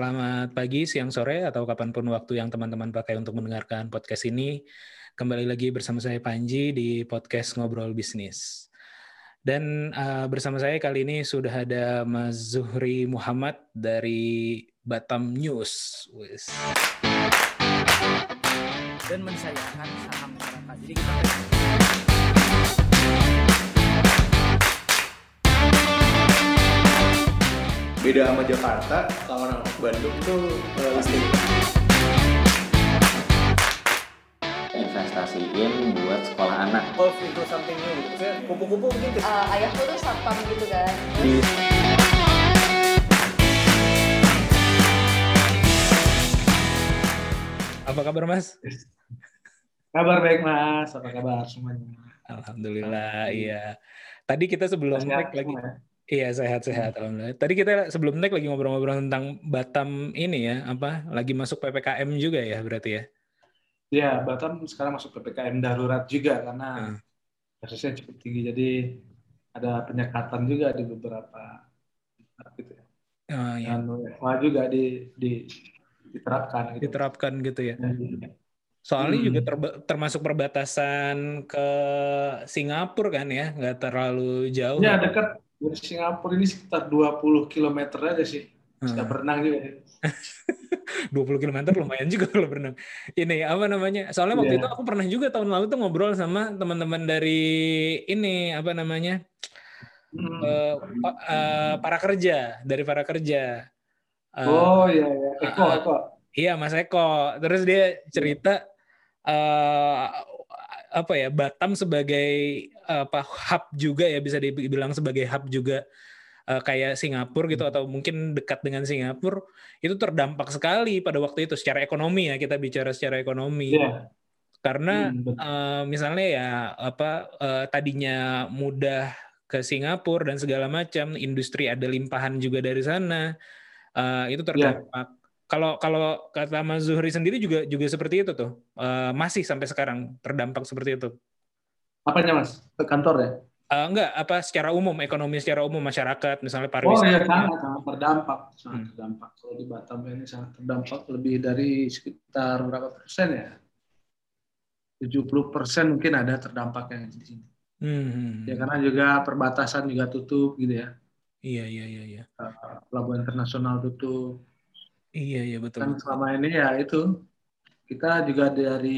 Selamat pagi, siang, sore, atau kapan pun waktu yang teman-teman pakai untuk mendengarkan podcast ini. Kembali lagi bersama saya Panji di podcast Ngobrol Bisnis. Dan uh, bersama saya kali ini sudah ada Mas Zuhri Muhammad dari Batam News. Wis. Dan mensayangkan saham masyarakat. Jadi kita beda sama Jakarta kalau orang Bandung tuh uh, listing investasiin buat sekolah anak golf into something new gitu. Maksudnya kupu-kupu mungkin uh, ayahku tuh satpam gitu kan di Apa kabar Mas? kabar baik mas apa kabar semuanya Alhamdulillah, iya. Tadi kita sebelum break lagi, ya? Iya sehat-sehat. Alhamdulillah. Tadi kita sebelum break lagi ngobrol-ngobrol tentang Batam ini ya, apa? Lagi masuk ppkm juga ya berarti ya? ya Batam sekarang masuk ppkm darurat juga karena Hmm. kasusnya cukup tinggi jadi ada penyekatan juga di beberapa tempat gitu ya Oh, iya. dan WFH juga di, di diterapkan gitu. Diterapkan gitu ya. Dan- Soalnya Hmm. juga terba- termasuk perbatasan ke Singapura kan ya, nggak terlalu jauh. Ya dekat dari Singapura ini sekitar 20 km aja sih. Sudah Hmm. berenang juga. ya. 20 km lumayan juga kalau berenang. Ini apa namanya? Soalnya waktu Iya. itu aku pernah juga tahun lalu tuh ngobrol sama teman-teman dari ini apa namanya? Hmm. eh, pa- eh, para kerja, dari para kerja. Eh, oh iya iya. Eko ah, Eko. Iya Mas Eko. Terus dia cerita eh apa ya Batam sebagai apa hub juga ya bisa dibilang sebagai hub juga eh, kayak Singapura gitu atau mungkin dekat dengan Singapura itu terdampak sekali pada waktu itu secara ekonomi ya kita bicara secara ekonomi. Iya. karena Hmm, eh, misalnya ya apa eh, tadinya mudah ke Singapura dan segala macam industri ada limpahan juga dari sana eh, itu terdampak. Kalau kalau kata Mas Zuhri sendiri juga juga seperti itu tuh Eh, masih sampai sekarang terdampak seperti itu Apanya mas? Ke kantor ya? Eh, enggak apa secara umum ekonomi secara umum masyarakat misalnya Oh pariwisata iya sangat sangat terdampak, sangat Hmm. terdampak. Kalau di Batam ini sangat terdampak lebih dari sekitar berapa persen ya? 70 persen mungkin ada terdampaknya di sini. Hmm, Ya karena juga perbatasan juga tutup gitu ya. iya iya iya iya Eh, Pelabuhan internasional tutup. iya iya betul Kan selama ini ya itu kita juga dari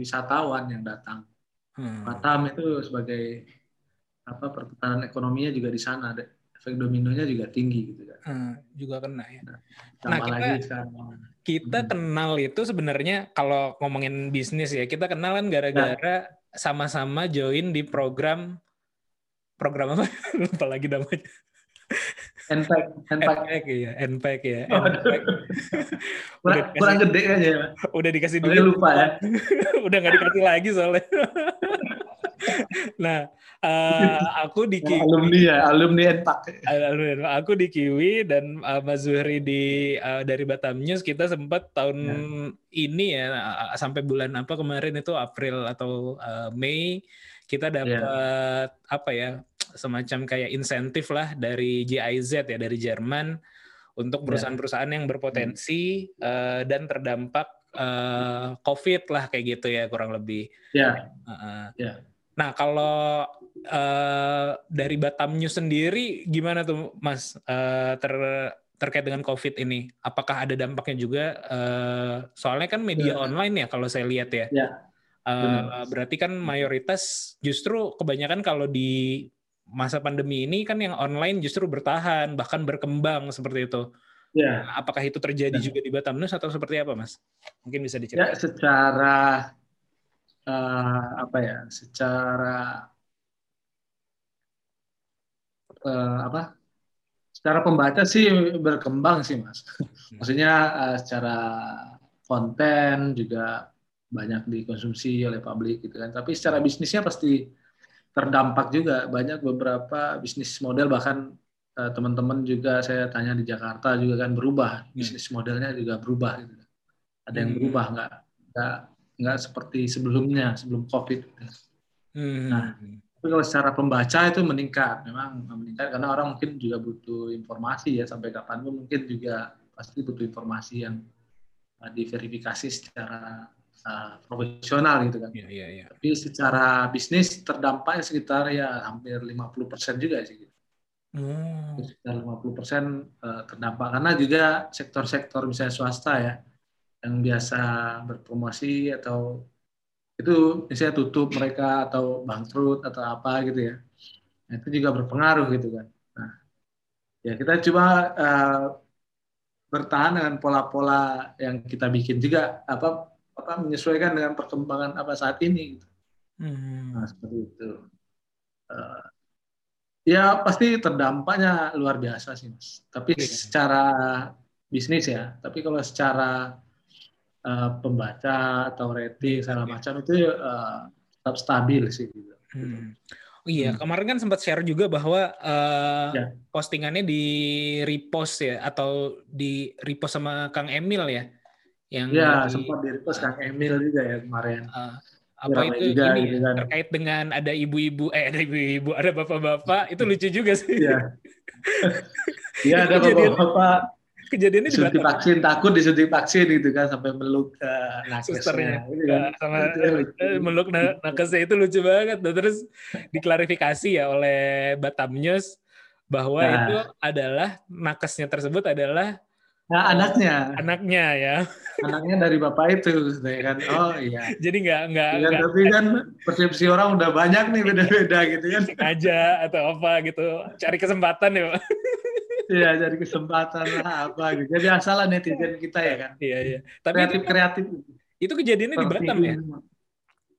wisatawan yang datang. Hmm. Batam itu sebagai apa perputaran ekonominya juga di sana. ada Efek dominonya juga tinggi gitu kan. Hmm, juga kena ya Tambah Nah, kita- lagi sekarang. kita Hmm. kenal itu sebenarnya kalau ngomongin bisnis ya kita kenal kan gara-gara sama-sama join di program program apa lupa lagi namanya NPAC, NPAC. NPEC ya NPEC ya Oh, aduh. NPEC. kurang, dikasih- kurang gede aja ya. udah dikasih Soalnya duit lupa ya. udah nggak dikasih lagi soalnya nah eh, aku di Kiwi. Alumni ya, alumni NPAC. Alhamdulillah, aku di Kiwi dan uh, Mas Zuhri di uh, dari Batam News. Kita sempat tahun ini ya uh, sampai bulan apa kemarin itu April atau uh, Mei kita dapat apa ya semacam kayak insentif lah dari GIZ ya dari Jerman untuk Ya. perusahaan-perusahaan yang berpotensi uh, dan terdampak uh, COVID lah kayak gitu ya kurang lebih. Ya, Heeh. Ya. Nah, kalau eh, dari Batam News sendiri gimana tuh, Mas, eh, ter terkait dengan COVID ini? Apakah ada dampaknya juga? Eh, soalnya kan media Ya. online ya, kalau saya lihat ya. Ya, Eh, benar. berarti kan mayoritas justru kebanyakan kalau di masa pandemi ini kan yang online justru bertahan, bahkan berkembang seperti itu. Ya. Nah, apakah itu terjadi Ya. juga di Batam News atau seperti apa, Mas? Mungkin bisa Ya, diceritakan. secara eh, apa ya? Secara eh, apa? Secara pembaca sih berkembang sih, Mas. Maksudnya eh, secara konten juga banyak dikonsumsi oleh publik gitu kan. Tapi secara bisnisnya pasti terdampak juga. Banyak beberapa bisnis model bahkan teman-teman juga saya tanya di Jakarta juga kan berubah. Bisnis modelnya juga berubah gitu. Ada yang Hmm. berubah nggak nggak nggak seperti sebelumnya sebelum COVID. Hmm. Nah, Tapi kalau secara pembaca itu meningkat, memang meningkat karena orang mungkin juga butuh informasi ya sampai kapan pun mungkin juga pasti butuh informasi yang uh, diverifikasi secara uh, profesional gitu kan. Iya, iya, iya. Tapi secara bisnis terdampaknya sekitar ya hampir 50% juga sih. Oh. Sekitar 50% uh, terdampak karena juga sektor-sektor misalnya swasta ya yang biasa berpromosi atau itu misalnya tutup mereka atau bangkrut atau apa gitu ya. Nah, itu juga berpengaruh gitu kan. Nah, ya kita coba uh, bertahan dengan pola-pola yang kita bikin juga apa apa menyesuaikan dengan perkembangan apa saat ini. Gitu. Hmm. Nah, seperti itu. Uh, ya pasti terdampaknya luar biasa sih mas. Tapi Iya. secara bisnis ya. Tapi kalau secara uh, pembaca atau rating segala Iya. macam itu uh, tetap stabil sih. Gitu. Hmm. Oh iya, Hmm. kemarin kan sempat share juga bahwa eh, Ya. postingannya di repost ya atau di repost sama Kang Emil ya. Yang Ya di- sempat di repost Kang Emil juga ya kemarin. eh, apa ramai itu juga ini gitu ya, kan. terkait dengan ada ibu-ibu eh ada ibu-ibu ada bapak-bapak itu lucu juga sih. Iya. Iya ada bapak-bapak Kejadiannya di Batam. vaksin takut disuntik vaksin gitu kan sampai meluk uh, nakesnya. Gitu kan. Eh, sama eh, meluk na- nakesnya itu lucu banget. Dan terus diklarifikasi ya oleh Batam News bahwa Nah. itu adalah nakesnya tersebut adalah Nah, anaknya, anaknya ya. anaknya dari bapak itu, kan. Oh iya. Jadi nggak nggak Ya, tapi kan persepsi orang udah banyak nih beda-beda gitu kan. sengaja atau apa gitu cari kesempatan ya Pak. Iya, jadi kesempatan lah apa gitu. Ya biasalah netizen kita ya kan. Iya iya. Tapi Kreatif kreatif. itu kejadiannya di Batam ya.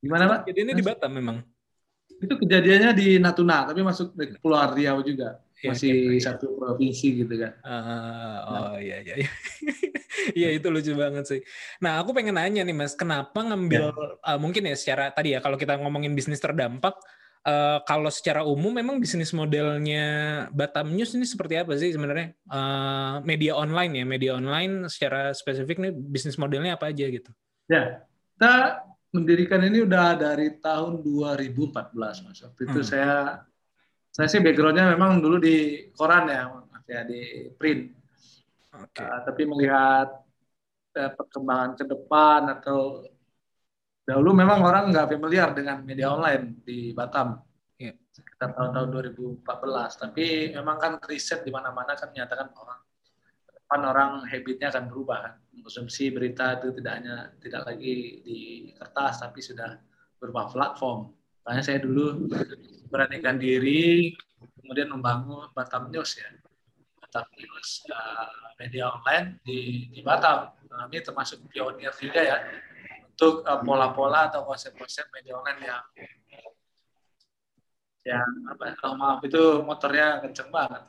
Gimana pak? Kejadiannya di Batam memang. Itu kejadiannya di Natuna, tapi masuk di Pulau Riau juga. Iya, Masih iya. satu provinsi gitu kan. Ah, oh iya iya. iya. Iya itu lucu banget sih. Nah aku pengen nanya nih mas, kenapa ngambil uh, mungkin ya secara tadi ya kalau kita ngomongin bisnis terdampak, uh, kalau secara umum memang bisnis modelnya Batam News ini seperti apa sih sebenarnya? Uh, media online ya, media online secara spesifik nih bisnis modelnya apa aja gitu? Ya, kita mendirikan ini udah dari tahun 2014 mas. Waktu itu Hmm. saya saya sih backgroundnya memang dulu di koran ya, ya di print. Oke. Uh, tapi melihat uh, perkembangan ke depan atau dahulu memang orang nggak familiar dengan media online di Batam. Iya. Sekitar tahun-tahun 2014. Tapi memang kan riset di mana-mana kan menyatakan orang depan orang habitnya akan berubah kan. Konsumsi berita itu tidak hanya tidak lagi di kertas tapi sudah berupa platform. Makanya saya dulu beranikan diri kemudian membangun Batam News ya. Batam News uh, media online di, di Batam. Kami termasuk pionir juga ya untuk uh, pola-pola atau konsep-konsep media online yang yang apa oh, maaf itu motornya kenceng banget.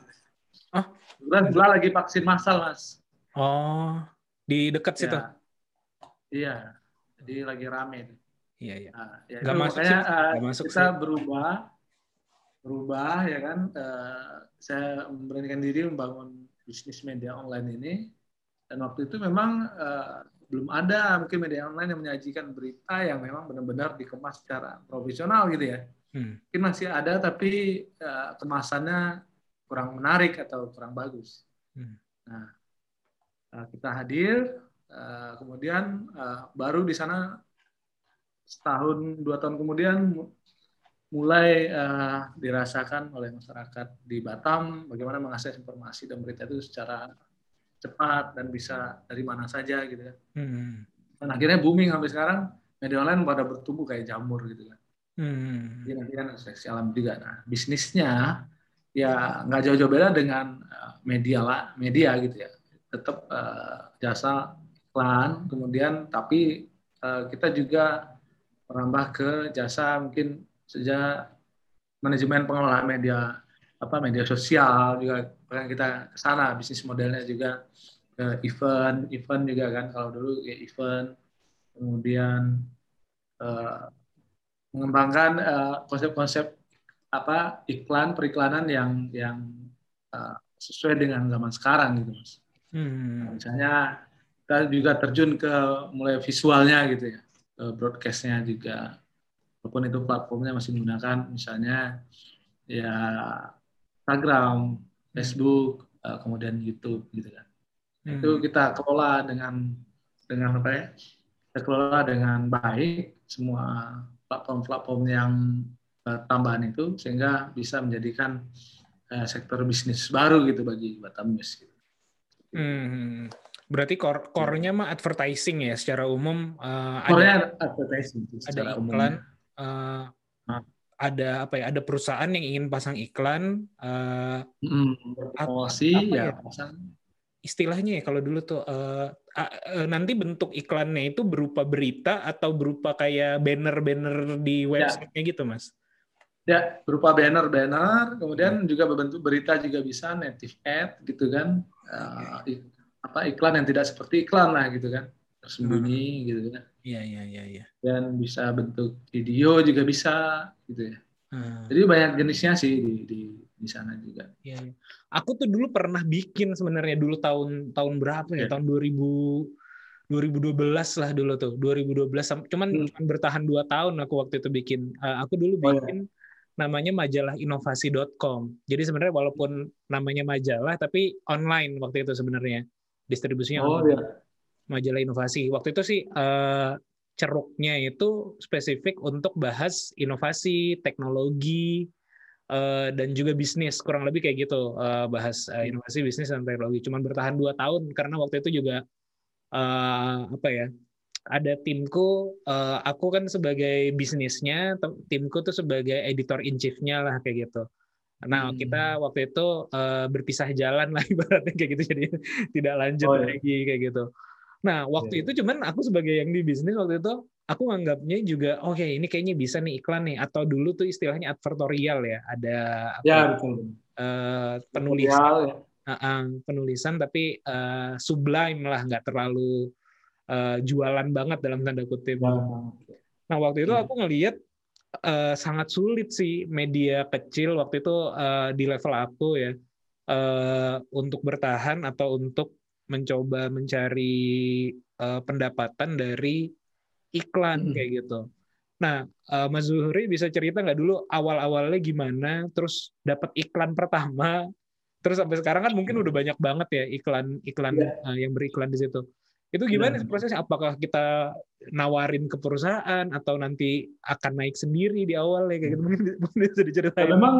Ah? Sebelah lagi vaksin massal mas. Oh di dekat situ? Ya. Iya, jadi lagi rame. Iya iya. Nah, ya Nggak itu masuk makanya sih, uh, masuk kita sih. berubah, berubah ya kan. Uh, saya memberanikan diri membangun bisnis media online ini. Dan waktu itu memang uh, belum ada mungkin media online yang menyajikan berita yang memang benar-benar dikemas secara profesional gitu ya. Hmm. Mungkin masih ada tapi uh, kemasannya kurang menarik atau kurang bagus. Hmm. Nah, kita hadir, uh, kemudian uh, baru di sana setahun dua tahun kemudian mu- mulai uh, dirasakan oleh masyarakat di Batam bagaimana mengakses informasi dan berita itu secara cepat dan bisa dari mana saja gitu kan. Hmm. Dan akhirnya booming sampai sekarang media online pada bertumbuh kayak jamur gitu kan. Hmm. Jadi nanti kan seleksi alam juga. Nah, bisnisnya ya nggak jauh-jauh beda dengan uh, media lah, media gitu ya. Tetap uh, jasa iklan, kemudian tapi uh, kita juga merambah ke jasa mungkin sejak manajemen pengelolaan media apa media sosial juga bahkan kita ke sana bisnis modelnya juga ke event event juga kan kalau dulu ya event kemudian uh, mengembangkan uh, konsep-konsep apa iklan periklanan yang yang uh, sesuai dengan zaman sekarang gitu mas. Hmm. Misalnya kita juga terjun ke mulai visualnya gitu ya, broadcastnya juga. Walaupun itu platformnya masih menggunakan misalnya ya Instagram, Facebook, uh, kemudian YouTube gitu kan. Hmm. Itu kita kelola dengan dengan apa ya? Kita kelola dengan baik semua platform-platform yang eh, tambahan itu sehingga bisa menjadikan eh, sektor bisnis baru gitu bagi Batam News. Gitu. Hmm. Berarti core core-nya mah advertising ya secara umum eh, ada advertising ada secara umum. iklan Ah. ada apa ya ada perusahaan yang ingin pasang iklan eh, Mm, berpromosi apa ya, ya? pasang istilahnya ya kalau dulu tuh a- eh, nanti bentuk iklannya itu berupa berita atau berupa kayak banner-banner di websitenya gitu mas Ya, berupa banner-banner, kemudian juga berbentuk berita juga bisa, native ad gitu kan. Ik- apa iklan yang tidak seperti iklan lah gitu kan. Tersembunyi gitu kan. iya iya iya iya Dan bisa bentuk video juga bisa gitu ya. Hmm. Jadi banyak jenisnya sih di di di sana juga. Iya, iya. Aku tuh dulu pernah bikin sebenarnya dulu tahun tahun berapa ya? Iya. Tahun 2000 2012 lah dulu tuh. 2012 sam- cuman Hmm. cuman bertahan dua tahun aku waktu itu bikin. Eh, aku dulu Oh, iya. bikin namanya majalah inovasi.com. Jadi sebenarnya walaupun namanya majalah tapi online waktu itu sebenarnya. Distribusinya Oh online. ya. majalah inovasi. Waktu itu sih eh, ceruknya itu spesifik untuk bahas inovasi, teknologi, eh, dan juga bisnis. Kurang lebih kayak gitu, eh, bahas eh, inovasi, bisnis, dan teknologi. Cuman bertahan dua tahun karena waktu itu juga eh, apa ya? Ada timku, eh, aku kan sebagai bisnisnya, timku tuh sebagai editor in chief-nya lah kayak gitu. Nah, Hmm. kita waktu itu eh, berpisah jalan lah ibaratnya kayak gitu, jadi tidak lanjut Oh, iya. lagi kayak gitu. Nah, waktu Iya. itu cuman aku sebagai yang di bisnis waktu itu aku anggapnya juga oke ini kayaknya bisa nih iklan nih atau dulu tuh istilahnya advertorial ya ada apa, Ya betul. eh, penulisan ya. uh, uh, penulisan tapi uh, sublime lah nggak terlalu uh, jualan banget dalam tanda kutip. Ya. Nah waktu itu Hmm. aku ngelihat uh, sangat sulit sih media kecil waktu itu uh, di level aku ya uh, untuk bertahan atau untuk mencoba mencari uh, pendapatan dari iklan Hmm. kayak gitu. Nah, uh, Mas Zuhri bisa cerita nggak dulu awal-awalnya gimana, terus dapat iklan pertama, terus sampai sekarang kan mungkin udah banyak banget ya iklan-iklan Iya. uh, yang beriklan di situ. Itu gimana Benar. prosesnya? Apakah kita nawarin ke perusahaan atau nanti akan naik sendiri di awal ya kayak gitu? Mungkin, mungkin bisa Ya, diceritain. memang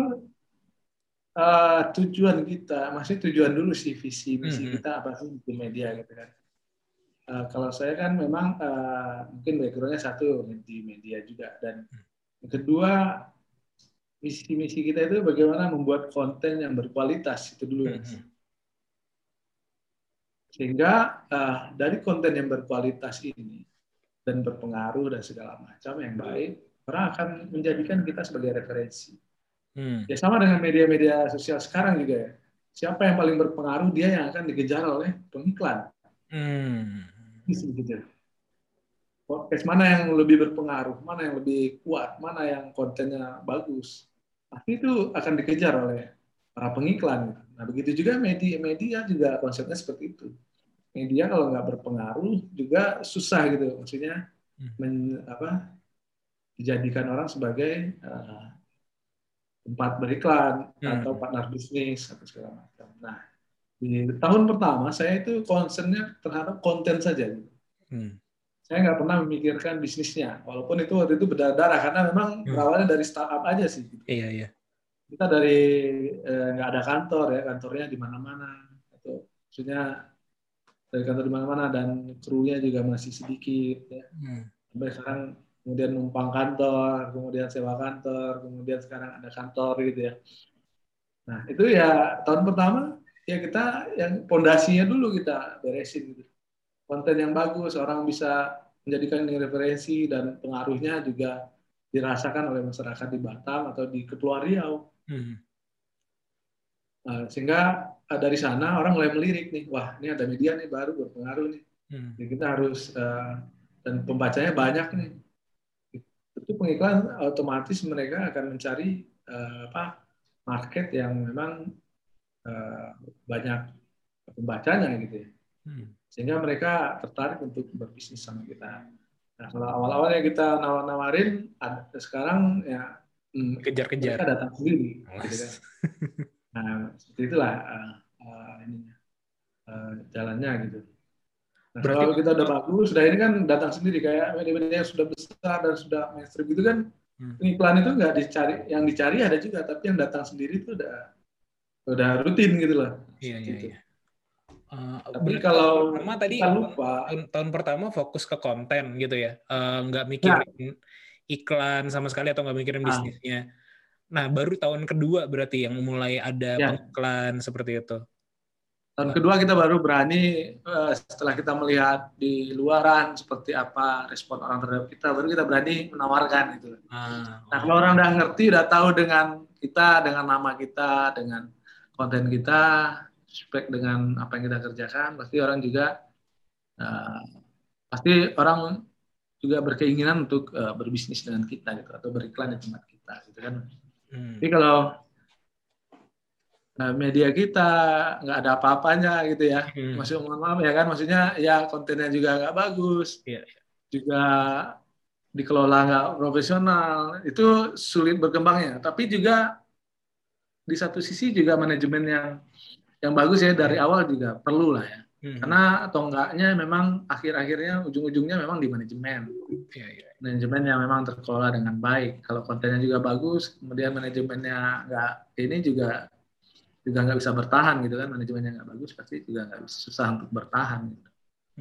eh, tujuan kita, masih tujuan dulu sih visi misi Mhm. kita apa sih di media gitu kan. Eh, kalau saya kan memang eh, mungkin backgroundnya satu di media juga dan yang kedua misi misi kita itu bagaimana membuat konten yang berkualitas itu dulu. Mhm. Sehingga eh, dari konten yang berkualitas ini dan berpengaruh dan segala macam yang baik, orang akan menjadikan kita sebagai referensi. Hmm. Ya sama dengan media-media sosial sekarang juga ya. Siapa yang paling berpengaruh dia yang akan dikejar oleh pengiklan. Hmm. Bisa dikejar. Podcast mana yang lebih berpengaruh, mana yang lebih kuat, mana yang kontennya bagus. Pasti itu akan dikejar oleh para pengiklan. Nah begitu juga media, media juga konsepnya seperti itu. Media kalau nggak berpengaruh juga susah gitu, maksudnya Hmm. men- apa, dijadikan orang sebagai eh, tempat beriklan Hmm. atau partner bisnis atau segala macam. Nah di tahun pertama saya itu concernnya terhadap konten saja. gitu. Hmm. Saya nggak pernah memikirkan bisnisnya, walaupun itu waktu itu berdarah-darah karena memang Hmm. berawalnya dari startup aja sih. gitu. Iya iya. Kita dari eh, nggak ada kantor ya, kantornya di mana-mana. Atau maksudnya dari kantor di mana-mana dan krunya juga masih sedikit. Ya. Hmm. Sampai sekarang kemudian numpang kantor, kemudian sewa kantor, kemudian sekarang ada kantor gitu ya. Nah itu ya tahun pertama ya kita yang pondasinya dulu kita beresin gitu. Konten yang bagus, orang bisa menjadikan ini referensi dan pengaruhnya juga dirasakan oleh masyarakat di Batam atau di Kepulauan Riau. Hmm. Nah, sehingga eh, dari sana orang mulai melirik nih, wah ini ada media nih baru berpengaruh nih. Hmm. Jadi kita harus eh, dan pembacanya banyak nih. Itu pengiklan otomatis mereka akan mencari eh, apa market yang memang eh, banyak pembacanya gitu ya. Hmm. Sehingga mereka tertarik untuk berbisnis sama kita. Nah, kalau awal-awalnya kita nawar-nawarin, sekarang ya hmm, Kejar-kejar. mereka datang sendiri. Gitu kan. Nah, seperti itulah uh, uh, ininya. eh, jalannya gitu. Nah, Berarti- kalau kita udah bagus, sudah ini kan datang sendiri kayak media-media yang sudah besar dan sudah mainstream gitu kan, Hmm. iklan itu nggak dicari, yang dicari ada juga, tapi yang datang sendiri itu udah udah rutin gitu lah. Iya iya Gitu. iya. Eh, Tapi kalau pertama tadi kita lupa, tahun, tahun pertama fokus ke konten gitu ya, Eh, nggak mikirin iklan sama sekali atau nggak mikirin Ah. bisnisnya. Nah baru tahun kedua berarti yang mulai ada Ya. pengiklan seperti itu. tahun kedua kita baru berani eh, setelah kita melihat di luaran seperti apa respon orang terhadap kita, baru kita berani menawarkan gitu. Ah, Nah, kalau orang udah ngerti, udah tahu dengan kita, dengan nama kita, dengan konten kita, spek dengan apa yang kita kerjakan, pasti orang juga eh, pasti orang juga berkeinginan untuk eh, berbisnis dengan kita gitu atau beriklan di tempat kita gitu kan. Hmm. Tapi kalau eh, media kita nggak ada apa-apanya gitu ya, Hmm. maksud mohon maaf ya kan, maksudnya ya kontennya juga nggak bagus, Iya, juga dikelola nggak profesional, itu sulit berkembangnya. Tapi juga di satu sisi juga manajemen yang yang bagus ya dari awal juga perlu lah ya. Hmm. Karena atau enggaknya memang akhir-akhirnya ujung-ujungnya memang di manajemen. Iya, iya. Manajemen yang memang terkelola dengan baik. Kalau kontennya juga bagus, kemudian manajemennya nggak ini juga juga nggak bisa bertahan gitu kan. Manajemennya nggak bagus pasti juga nggak bisa susah untuk bertahan. Gitu.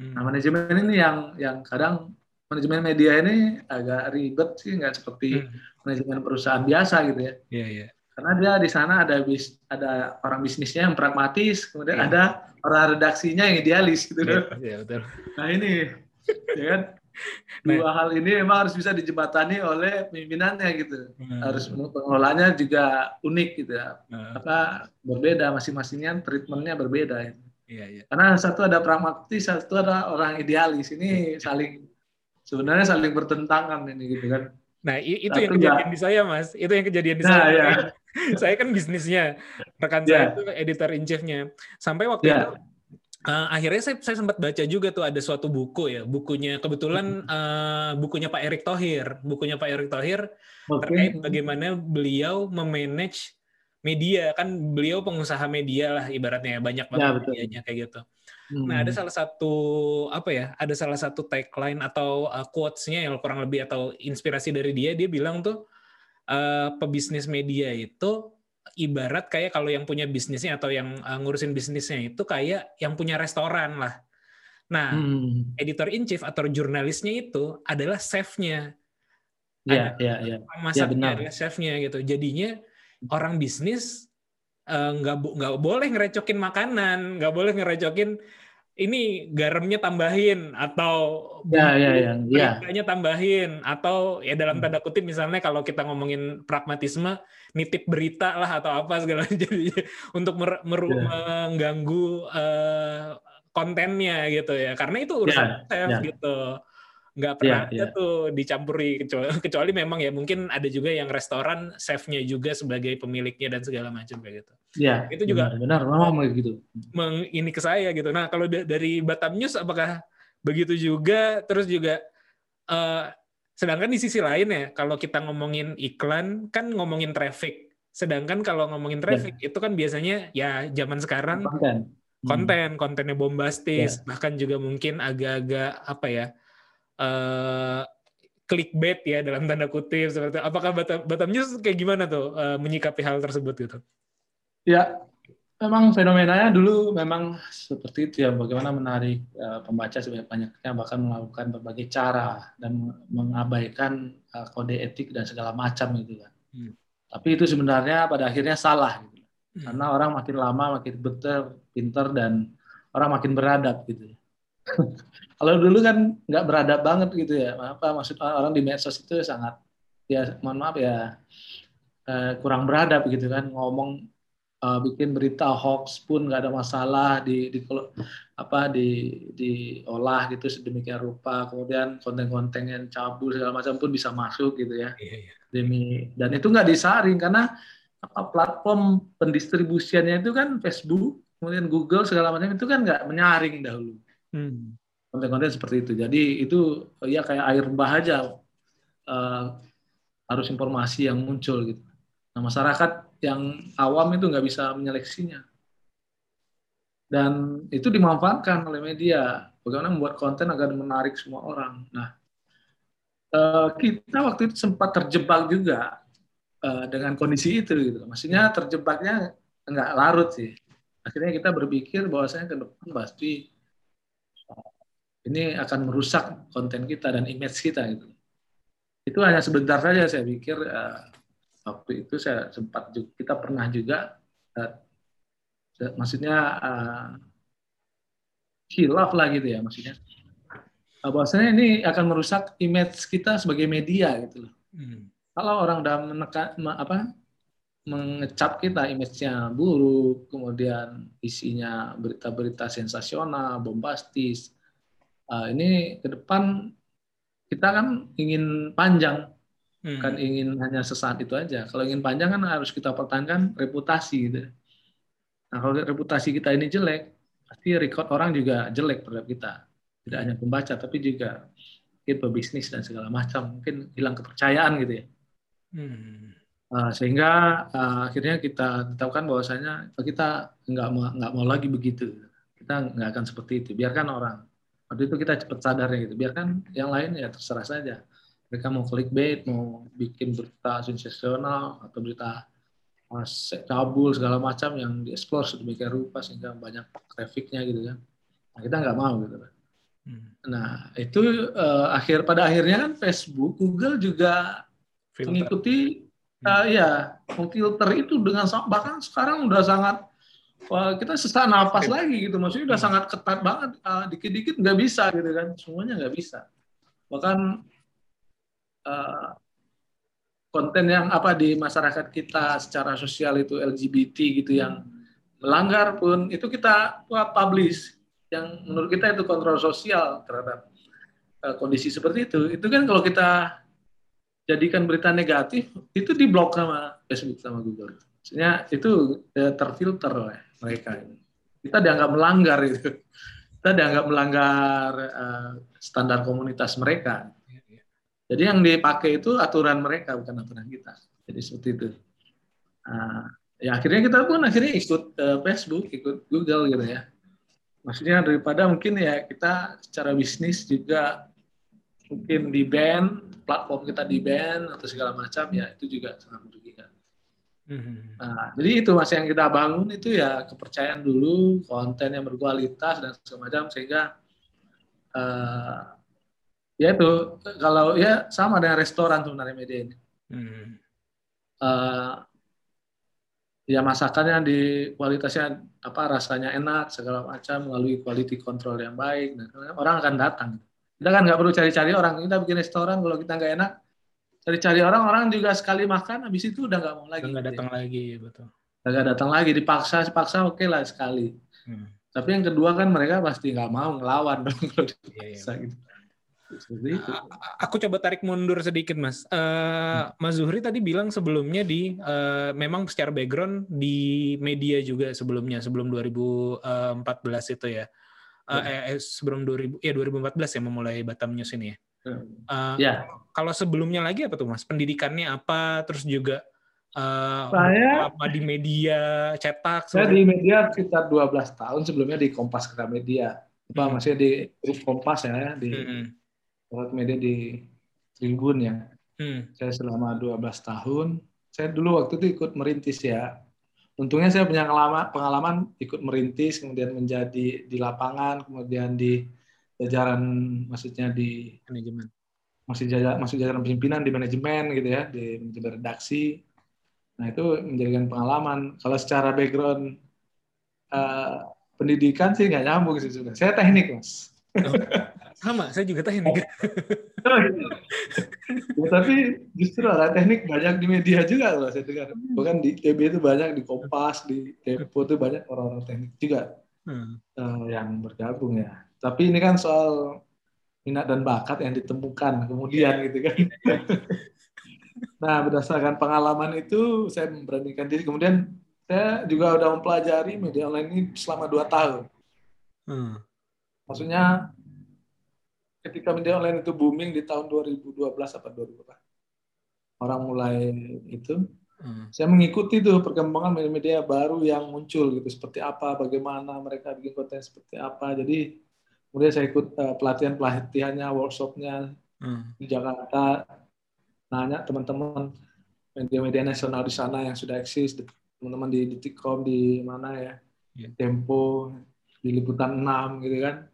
Hmm. Nah manajemen ini yang yang kadang manajemen media ini agak ribet sih nggak seperti Hmm. manajemen perusahaan biasa gitu ya. Iya, iya. Karena dia di sana ada bis, ada orang bisnisnya yang pragmatis, kemudian Iya. ada orang redaksinya yang idealis gitu. Iya, iya, betul. Nah ini, ya kan dua hal ini memang harus bisa dijembatani oleh pimpinannya gitu. Hmm. Harus pengelolaannya juga unik gitu ya. Nah, Apa berbeda masing-masingnya treatmentnya berbeda. Ya. iya, iya. Karena satu ada pragmatis, satu ada orang idealis. Ini saling sebenarnya saling bertentangan ini gitu kan. Nah, itu Satu yang kejadian di saya, Mas. Itu yang kejadian di Nah, saya. ya. saya kan bisnisnya, rekan Ya. saya itu editor in chief-nya. Sampai waktu Ya. itu eh, akhirnya saya, saya sempat baca juga tuh ada suatu buku ya, bukunya Hmm. kebetulan eh, bukunya Pak Erick Thohir, bukunya Pak Erick Thohir Oke. terkait bagaimana beliau memanage media kan beliau pengusaha media lah ibaratnya banyak banget Ya, betul. medianya kayak gitu. Hmm. Nah, ada salah satu apa ya? Ada salah satu tagline atau uh, quotes-nya yang kurang lebih atau inspirasi dari dia, dia bilang tuh uh, pebisnis media itu ibarat kayak kalau yang punya bisnisnya atau yang uh, ngurusin bisnisnya itu kayak yang punya restoran lah. Nah, Hmm. editor in chief atau jurnalisnya itu adalah chef-nya. Ya, ya, ya. Tukang masaknya benar. adalah chef-nya gitu. Jadinya orang bisnis eh, nggak bo- nggak boleh ngerecokin makanan, nggak boleh ngerecokin ini garamnya tambahin atau Ya, ya, ya, ya. perintahnya tambahin atau ya dalam Hmm. tanda kutip misalnya kalau kita ngomongin pragmatisme nitip berita lah atau apa segala jadi untuk mer- meru- Ya. mengganggu eh, kontennya gitu ya karena itu urusan Ya, ya. gitu nggak pernah Ya, ada ya. tuh dicampuri kecuali, kecuali memang ya mungkin ada juga yang restoran chefnya juga sebagai pemiliknya dan segala macam kayak gitu Ya, Itu juga- benar, benar memang begitu. meng, ini ke saya gitu. Nah, kalau da- dari Batam News apakah begitu juga? Terus juga eh, sedangkan di sisi lain ya, kalau kita ngomongin iklan kan ngomongin traffic. Sedangkan kalau ngomongin traffic itu kan biasanya ya zaman sekarang Konten. Hmm. konten, kontennya bombastis, bahkan juga mungkin agak-agak apa ya? Eh clickbait ya dalam tanda kutip seperti itu. apakah Batam, Batam News kayak gimana tuh eh, menyikapi hal tersebut gitu? Ya, memang fenomenanya dulu memang seperti itu ya, bagaimana menarik eh, pembaca sebanyak-banyaknya, bahkan melakukan berbagai cara dan mengabaikan eh, kode etik dan segala macam gitu kan. Hmm. Tapi itu sebenarnya pada akhirnya salah, gitu. Hmm. karena orang makin lama makin betul, pinter dan orang makin beradab gitu. Kalau dulu kan nggak beradab banget gitu ya, apa maksud orang di medsos itu sangat ya mohon maaf ya eh, kurang beradab gitu kan. Ngomong uh, bikin berita hoax pun nggak ada masalah di, di apa di diolah gitu sedemikian rupa. Kemudian konten-konten yang cabul segala macam pun bisa masuk gitu ya. Iya, iya. demi dan itu nggak disaring karena apa platform pendistribusiannya itu kan Facebook kemudian Google segala macam itu kan nggak menyaring dahulu Hmm. konten-konten seperti itu jadi itu ya kayak air bah aja uh, harus informasi yang muncul gitu nah masyarakat yang awam itu nggak bisa menyeleksinya dan itu dimanfaatkan oleh media. Bagaimana membuat konten agar menarik semua orang. Nah, eh, kita waktu itu sempat terjebak juga eh, dengan kondisi itu. Gitu. Maksudnya terjebaknya nggak larut sih. Akhirnya kita berpikir bahwasanya ke depan pasti ini akan merusak konten kita dan image kita gitu. Itu hanya sebentar saja saya pikir eh, waktu itu saya sempat juga, kita pernah juga eh, maksudnya uh, hilaf lah gitu ya maksudnya uh, bahwasanya ini akan merusak image kita sebagai media gitu loh Hmm. kalau orang udah menekan me- apa mengecap kita image-nya buruk kemudian isinya berita-berita sensasional bombastis uh, ini ke depan kita kan ingin panjang Hmm. kan ingin hanya sesaat itu aja. Kalau ingin panjang kan harus kita pertahankan reputasi gitu. Nah kalau reputasi kita ini jelek, pasti record orang juga jelek terhadap kita. Tidak hanya pembaca, tapi juga mungkin pebisnis dan segala macam. Mungkin hilang kepercayaan gitu ya. Hmm. Uh, sehingga uh, akhirnya kita tetapkan bahwasanya kita nggak mau nggak mau lagi begitu. Kita nggak akan seperti itu. Biarkan orang. Waktu itu kita cepat sadarnya gitu. Biarkan yang lain ya terserah saja mereka mau clickbait, mau bikin berita sensasional atau berita cabul segala macam yang dieksplor sedemikian rupa sehingga banyak trafficnya gitu kan. Nah, kita nggak mau gitu kan. Hmm. Nah itu uh, akhir pada akhirnya kan Facebook, Google juga Filter. mengikuti uh, ya memfilter itu dengan bahkan sekarang udah sangat wah, kita sesak nafas lagi gitu. Maksudnya udah Hmm. sangat ketat banget. Uh, dikit-dikit nggak bisa gitu kan. Semuanya nggak bisa. Bahkan uh, konten yang apa di masyarakat kita secara sosial itu LGBT gitu yang melanggar pun itu kita publish. Yang menurut kita itu kontrol sosial terhadap uh, kondisi seperti itu. Itu kan kalau kita jadikan berita negatif itu diblok sama Facebook sama Google. Maksudnya itu eh, terfilter oleh mereka kita dianggap melanggar itu kita dianggap melanggar eh, standar komunitas mereka jadi yang dipakai itu aturan mereka bukan aturan kita. Jadi seperti itu. Nah, ya akhirnya kita pun akhirnya ikut eh, Facebook, ikut Google gitu ya. Maksudnya daripada mungkin ya kita secara bisnis juga mungkin di ban, platform kita di ban atau segala macam ya itu juga sangat merugikan. Hmm. Nah, jadi itu mas yang kita bangun itu ya kepercayaan dulu, konten yang berkualitas dan segala macam sehingga eh, ya itu kalau ya sama dengan restoran sebenarnya media ini. Hmm. Eh, ya masakannya di kualitasnya apa rasanya enak segala macam melalui quality control yang baik dan orang akan datang. Kita kan nggak perlu cari-cari orang. Kita bikin restoran kalau kita nggak enak cari-cari orang orang juga sekali makan habis itu udah nggak mau lagi. Nggak datang lagi, betul. Nggak datang lagi dipaksa dipaksa oke lah sekali. Hmm. Tapi yang kedua kan mereka pasti nggak mau ngelawan dong kalau Iya, iya. dipaksa gitu. Seperti itu. A- Aku coba tarik mundur sedikit, Mas. Eh, Mas Zuhri tadi bilang sebelumnya di eh, memang secara background di media juga sebelumnya sebelum 2014 itu ya. Eh, eh, eh, sebelum 2000 ya 2014 ya memulai Batam News ini ya. Eh, Ya, Kalau sebelumnya lagi apa tuh, Mas? Pendidikannya apa? Terus juga eh, Saya- apa di media cetak? saya di media sekitar 12 tahun sebelumnya di Kompas Media. Apa Hmm. maksudnya di grup Kompas ya di Hmm, media di Tribun ya. hmm, Saya selama 12 tahun. Saya dulu waktu itu ikut merintis ya. Untungnya saya punya pengalaman, pengalaman ikut merintis, kemudian menjadi di lapangan, kemudian di jajaran, maksudnya di manajemen. masih jajaran, masuk jajaran pimpinan di manajemen gitu ya, di manajemen redaksi. Nah itu menjadikan pengalaman. Kalau secara background eh, pendidikan sih nggak nyambung sih sebenarnya. Saya teknik mas. Sama, saya juga teknik. Ya, tapi justru orang teknik banyak di media juga loh saya dengar. Bahkan di TB itu banyak, di Kompas, di Tempo itu banyak orang-orang teknik juga Hmm. eh, yang bergabung ya. Tapi ini kan soal minat dan bakat yang ditemukan kemudian gitu kan. nah berdasarkan pengalaman itu saya memberanikan diri. Kemudian saya juga udah mempelajari media online ini selama dua tahun. Hmm. Maksudnya ketika media online itu booming di tahun 2012 apa 2000 apa? Orang mulai itu Hmm. saya mengikuti tuh perkembangan media-media baru yang muncul gitu seperti apa bagaimana mereka bikin konten seperti apa jadi kemudian saya ikut uh, pelatihan pelatihannya workshopnya Hmm. di Jakarta nanya teman-teman media-media nasional di sana yang sudah eksis teman-teman di Detikcom di mana ya Iya. Tempo di liputan 6 gitu kan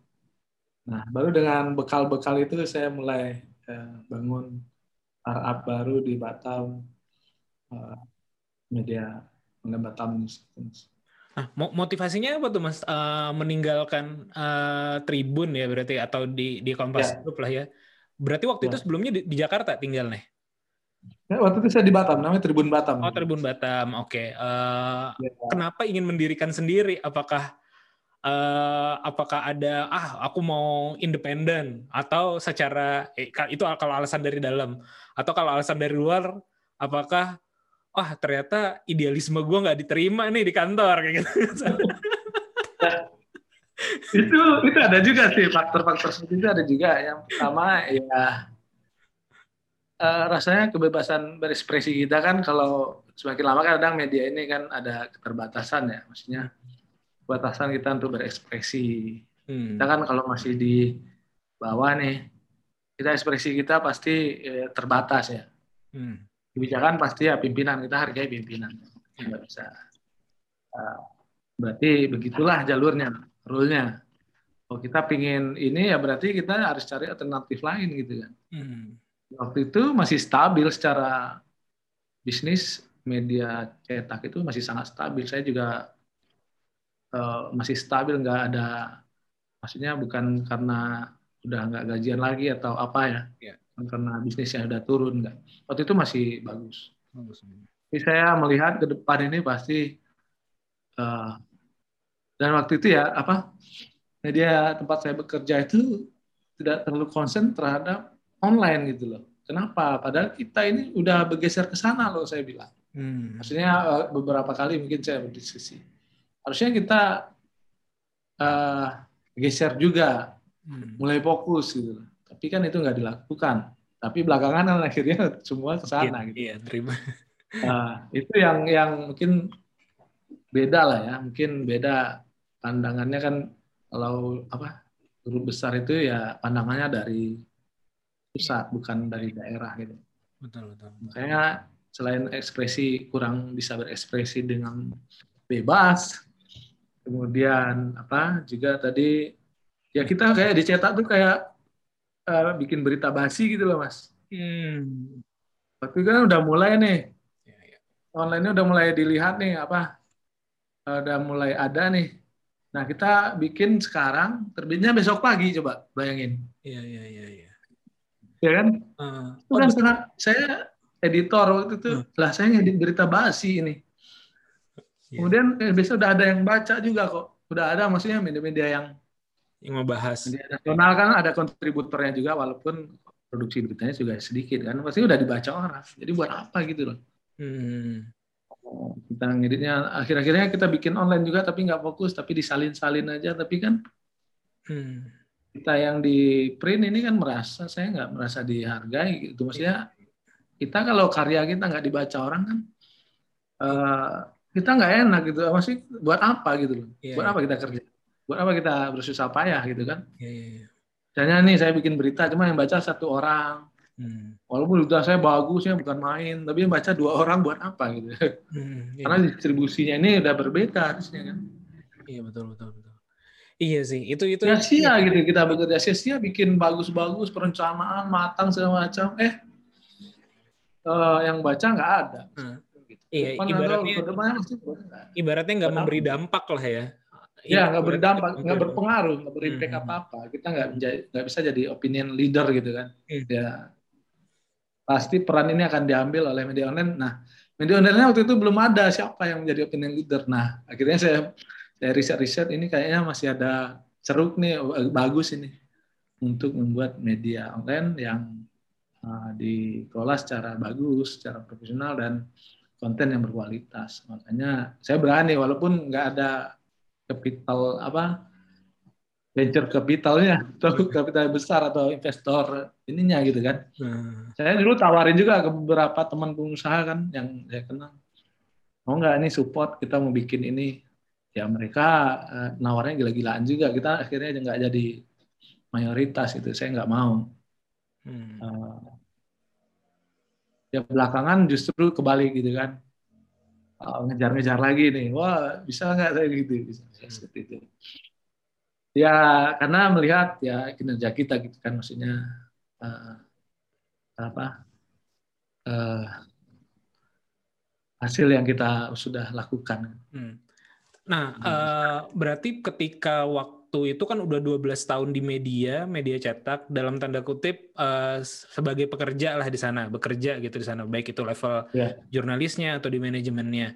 nah baru dengan bekal-bekal itu saya mulai eh, bangun startup baru di Batam eh, media Batam News. Nah, mo- motivasinya apa tuh Mas Eh, meninggalkan eh, Tribun ya berarti atau di di Kompas Ya. Group lah ya. Berarti waktu Ya. itu sebelumnya di, di Jakarta tinggal nih. Nah, waktu itu saya di Batam namanya Tribun Batam Oh, Tribun Batam. Oke. Eh, Ya. kenapa ingin mendirikan sendiri? Apakah eh, apakah ada ah aku mau independen atau secara eh, itu kalau alasan dari dalam atau kalau alasan dari luar apakah wah ternyata idealisme gue nggak diterima nih di kantor kayak gitu. itu itu ada juga sih faktor-faktor seperti itu ada juga yang pertama ya eh, rasanya kebebasan berekspresi kita kan kalau semakin lama kan kadang media ini kan ada keterbatasan ya maksudnya batasan kita untuk berekspresi Hmm. kita kan kalau masih di bawah nih kita ekspresi kita pasti eh, terbatas ya Hmm. Kebijakan pasti ya pimpinan. Kita hargai pimpinan. Nggak bisa. Eh, berarti begitulah jalurnya rule-nya. Kalau kita pingin ini ya berarti kita harus cari alternatif lain gitu kan. Hmm. waktu itu masih stabil secara bisnis media cetak itu masih sangat stabil. Saya juga eh, masih stabil nggak ada maksudnya bukan karena udah nggak gajian lagi atau apa ya. Iya. Karena bisnisnya udah turun nggak waktu itu masih bagus Bagus. jadi saya melihat ke depan ini pasti eh, dan waktu itu ya apa media tempat saya bekerja itu tidak terlalu konsen terhadap online gitu loh. Kenapa? Padahal kita ini udah bergeser ke sana loh saya bilang. Hmm. Maksudnya eh, beberapa kali mungkin saya berdiskusi. Harusnya kita eh, geser juga, Hmm. mulai fokus gitu. loh. Tapi kan itu nggak dilakukan. Tapi belakangan kan akhirnya semua ke sana Iya, gitu. iya, terima. Nah, itu yang yang mungkin beda lah ya, mungkin beda pandangannya kan kalau apa grup besar itu ya pandangannya dari pusat bukan dari daerah gitu. Betul, betul. Makanya selain ekspresi kurang bisa berekspresi dengan bebas, kemudian apa juga tadi ya kita kayak dicetak tuh kayak eh, bikin berita basi gitu loh mas. Hmm. Waktu itu kan udah mulai nih Ya, ya. online-nya udah mulai dilihat nih apa eh, udah mulai ada nih. Nah kita bikin sekarang terbitnya besok pagi coba bayangin, Iya, iya, iya, iya. ya kan? Eh, Itu kan sangat saya editor waktu itu lah saya ngedit berita basi ini. Iya. Kemudian eh, besok udah ada yang baca juga kok, udah ada maksudnya media-media yang yang membahas. media nasional kan ada kontributornya juga walaupun produksi beritanya juga sedikit kan, pasti udah dibaca orang. Jadi buat apa gitu loh? Hmm. kita ngeditnya akhir-akhirnya kita bikin online juga tapi nggak fokus tapi disalin-salin aja tapi kan Hmm. kita yang di print ini kan merasa saya nggak merasa dihargai gitu maksudnya kita kalau karya kita nggak dibaca orang kan eh, kita nggak enak gitu masih buat apa gitu loh Iya, buat iya. apa kita kerja buat apa kita bersusah payah gitu kan Iya, iya, iya. misalnya nih saya bikin berita cuma yang baca satu orang Hmm. walaupun berita saya bagus ya bukan main tapi yang baca dua orang buat apa gitu Hmm. Iya. karena distribusinya ini udah berbeda harusnya kan Iya, betul, betul, betul. Iya sih, itu itu sia-sia gitu kita bekerja sia-sia bikin bagus-bagus perencanaan matang segala macam eh eh, yang baca nggak ada Hmm. Gitu. Iya, Depan ibaratnya- ibaratnya nggak memberi dampak lah ya. Ya nggak berdampak nggak berpengaruh nggak berimpact Hmm. apa apa kita nggak nggak bisa jadi opinion leader gitu kan. Hmm. ya pasti peran ini akan diambil oleh media online. Nah media online waktu itu belum ada siapa yang menjadi opinion leader. Nah akhirnya saya saya riset riset ini kayaknya masih ada ceruk nih bagus ini untuk membuat media online yang uh, dikelola secara bagus secara profesional dan konten yang berkualitas. Makanya saya berani walaupun nggak ada capital apa venture capitalnya atau kapital besar atau investor ininya gitu kan. Hmm. Saya dulu tawarin juga ke beberapa teman pengusaha kan yang saya kenal. Mau nggak ini support kita mau bikin ini? Ya mereka eh, nawarnya gila-gilaan juga. Kita akhirnya nggak jadi mayoritas itu. Saya nggak mau. Hmm. Eh, ya belakangan justru kebalik gitu kan. Eh, ngejar-ngejar lagi nih. Wah bisa nggak saya gitu? Bisa, bisa seperti itu. Ya karena melihat ya kinerja kita gitu kan maksudnya eh, apa eh, hasil yang kita sudah lakukan. Hmm. Nah, eh, berarti ketika waktu itu kan udah 12 tahun di media, media cetak dalam tanda kutip eh, sebagai pekerja lah di sana, bekerja gitu di sana, baik itu level Ya. jurnalisnya atau di manajemennya.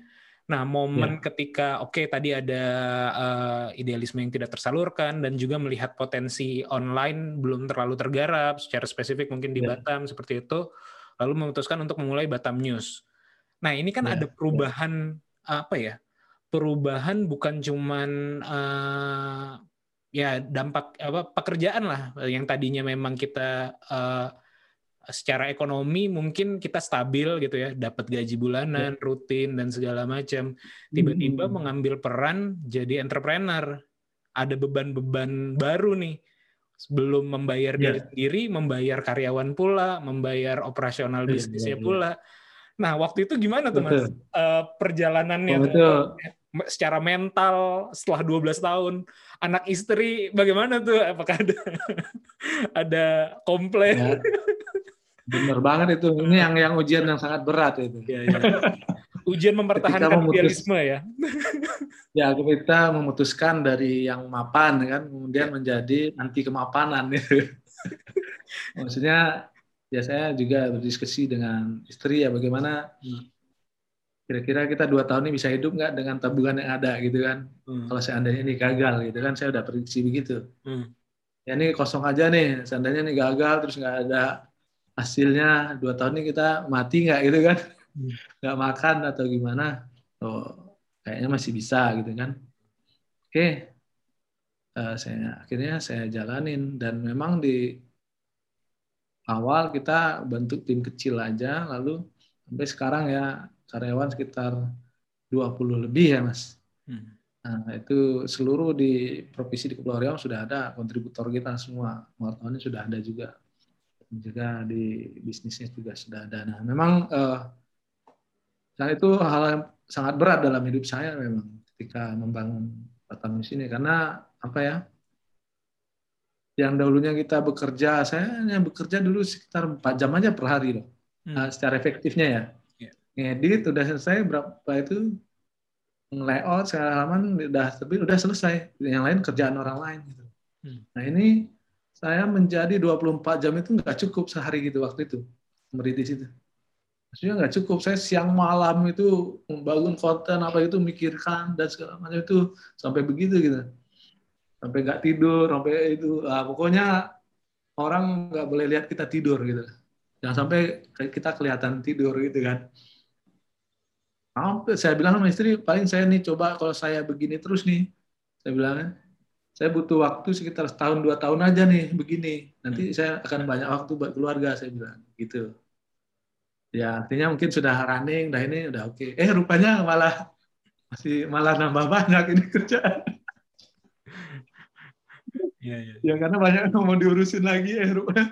Nah, momen ketika oke tadi ada eh, idealisme yang tidak tersalurkan dan juga melihat potensi online belum terlalu tergarap, secara spesifik mungkin di Ya. Batam seperti itu, lalu memutuskan untuk memulai Batam News. Nah, ini kan Ya, ada perubahan apa ya? Perubahan bukan cuman eh, ya dampak apa pekerjaan lah yang tadinya memang kita eh, secara ekonomi mungkin kita stabil gitu ya, dapat gaji bulanan, rutin dan segala macam. Tiba-tiba Hmm. mengambil peran jadi entrepreneur. Ada beban-beban baru nih. Belum membayar Ya. diri sendiri, membayar karyawan pula, membayar operasional Iya, bisnisnya iya, iya. pula. Nah, waktu itu gimana tuh Mas? Betul. Eh, perjalanannya Oh, tuh? Secara mental setelah 12 tahun anak istri bagaimana tuh apakah ada ada komplain ya, bener banget itu. Ini yang yang ujian yang sangat berat itu. Ya, ya. ujian mempertahankan memutus- idealisme ya Ya kita memutuskan dari yang mapan kan, kemudian menjadi anti kemapanan. Maksudnya ya saya juga berdiskusi dengan istri ya bagaimana kira-kira kita dua tahun ini bisa hidup nggak dengan tabungan yang ada gitu kan. Hmm. Kalau seandainya ini gagal gitu kan, saya udah prediksi begitu. Hmm. Ya ini kosong aja nih, seandainya ini gagal terus nggak ada hasilnya dua tahun ini kita mati nggak gitu kan, Hmm. nggak makan atau gimana? Oh kayaknya masih bisa gitu kan. Oke, Eh, saya akhirnya saya jalanin dan memang di awal kita bentuk tim kecil aja, lalu sampai sekarang ya karyawan sekitar 20 lebih ya mas. Hmm. Nah, itu seluruh di provinsi di Kepulauan Riau sudah ada kontributor kita semua, wartawannya sudah ada juga, juga di bisnisnya juga sudah ada. Nah, memang eh, nah itu hal yang sangat berat dalam hidup saya memang ketika membangun Batam di sini karena apa ya? Yang dahulunya kita bekerja, saya hanya bekerja dulu sekitar 4 jam aja per hari loh. Hmm. Nah, secara efektifnya ya. Ngedit udah selesai berapa itu layout segala halaman udah terbit udah selesai. Yang lain kerjaan orang lain gitu. Hmm. Nah, ini saya menjadi 24 jam itu nggak cukup sehari gitu waktu itu merintis itu. Maksudnya nggak cukup. Saya siang malam itu membangun konten apa itu mikirkan dan segala macam itu sampai begitu gitu. Sampai nggak tidur, sampai itu ah, pokoknya orang nggak boleh lihat kita tidur gitu. Jangan sampai kita kelihatan tidur gitu kan. Sampai saya bilang sama istri, paling saya nih coba kalau saya begini terus nih, saya bilang kan, saya butuh waktu sekitar setahun dua tahun aja nih begini. Nanti saya akan banyak waktu buat keluarga, saya bilang gitu. Ya artinya mungkin sudah running, dah ini udah oke. Eh rupanya malah masih malah nambah banyak ini kerjaan. Iya, iya. ya karena banyak yang mau diurusin lagi ya rupanya.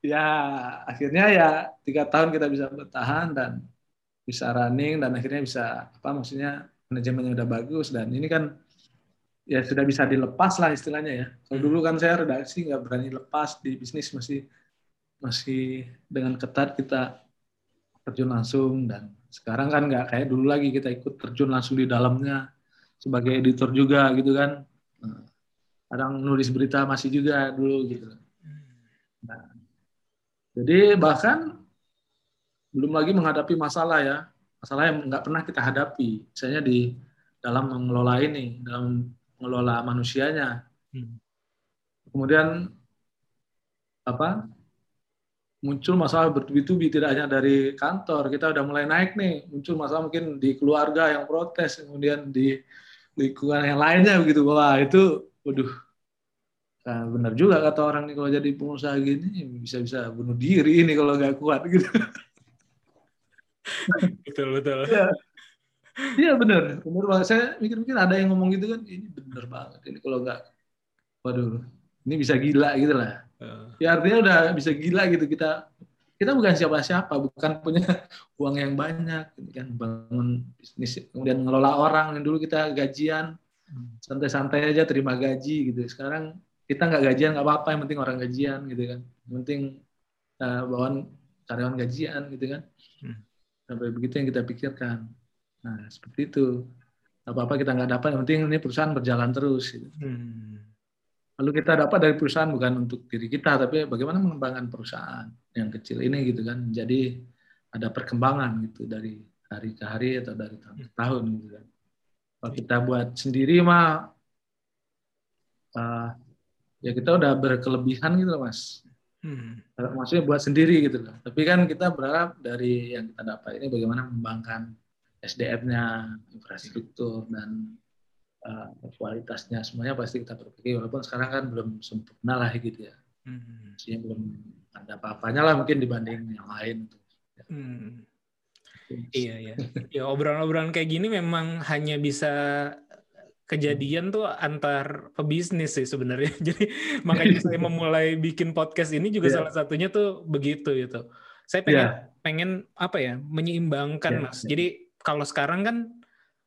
Ya akhirnya ya tiga tahun kita bisa bertahan dan bisa running dan akhirnya bisa apa maksudnya manajemennya udah bagus dan ini kan ya sudah bisa dilepas lah istilahnya ya. Kalau dulu kan saya redaksi nggak berani lepas di bisnis masih masih dengan ketat kita terjun langsung dan sekarang kan nggak kayak dulu lagi kita ikut terjun langsung di dalamnya sebagai editor juga gitu kan. Nah, kadang nulis berita masih juga dulu gitu. Nah, jadi bahkan belum lagi menghadapi masalah ya, masalah yang nggak pernah kita hadapi, misalnya di dalam mengelola ini, dalam mengelola manusianya. Hmm. Kemudian apa? Muncul masalah bertubi-tubi tidak hanya dari kantor, kita udah mulai naik nih, muncul masalah mungkin di keluarga yang protes, kemudian di lingkungan yang lainnya begitu. Wah, itu waduh Nah, benar juga kata orang nih kalau jadi pengusaha gini bisa-bisa bunuh diri ini kalau nggak kuat gitu. betul betul. Iya. Iya benar, benar banget. Saya mikir-mikir ada yang ngomong gitu kan, ini benar banget. Ini kalau nggak, waduh, ini bisa gila gitu lah. Eh, Ya artinya udah bisa gila gitu kita. Kita bukan siapa-siapa, bukan punya uang yang banyak, gitu kan bangun bisnis, kemudian ngelola orang. Yang dulu kita gajian, santai-santai aja terima gaji gitu. Sekarang kita nggak gajian nggak apa-apa, yang penting orang gajian gitu kan. Yang penting uh, bawaan karyawan gajian gitu kan. Hmm. Sampai begitu yang kita pikirkan. Nah seperti itu. Apa-apa kita nggak dapat, yang penting ini perusahaan berjalan terus. Gitu. hmm. Lalu kita dapat dari perusahaan bukan untuk diri kita, tapi bagaimana mengembangkan perusahaan yang kecil ini gitu kan. Jadi ada perkembangan gitu dari hari ke hari atau dari tahun ke tahun gitu kan. Kalau kita buat sendiri mah uh, ya kita udah berkelebihan gitu loh mas. Hmm. Maksudnya buat sendiri gitu loh. Tapi kan kita berharap dari yang kita dapat ini bagaimana mengembangkan SDM-nya, infrastruktur dan uh, kualitasnya semuanya pasti kita perbaiki walaupun sekarang kan belum sempurna lah gitu ya. Hmm. Maksudnya belum ada apa-apanya lah mungkin dibanding yang lain. Hmm. Iya iya. Ya obrolan-obrolan kayak gini memang hanya bisa kejadian tuh antar pebisnis sih sebenarnya. Jadi makanya saya memulai bikin podcast ini juga Iya. salah satunya tuh begitu gitu. Saya pengen Iya. pengen apa ya menyeimbangkan Iya, mas. iya. Jadi kalau sekarang kan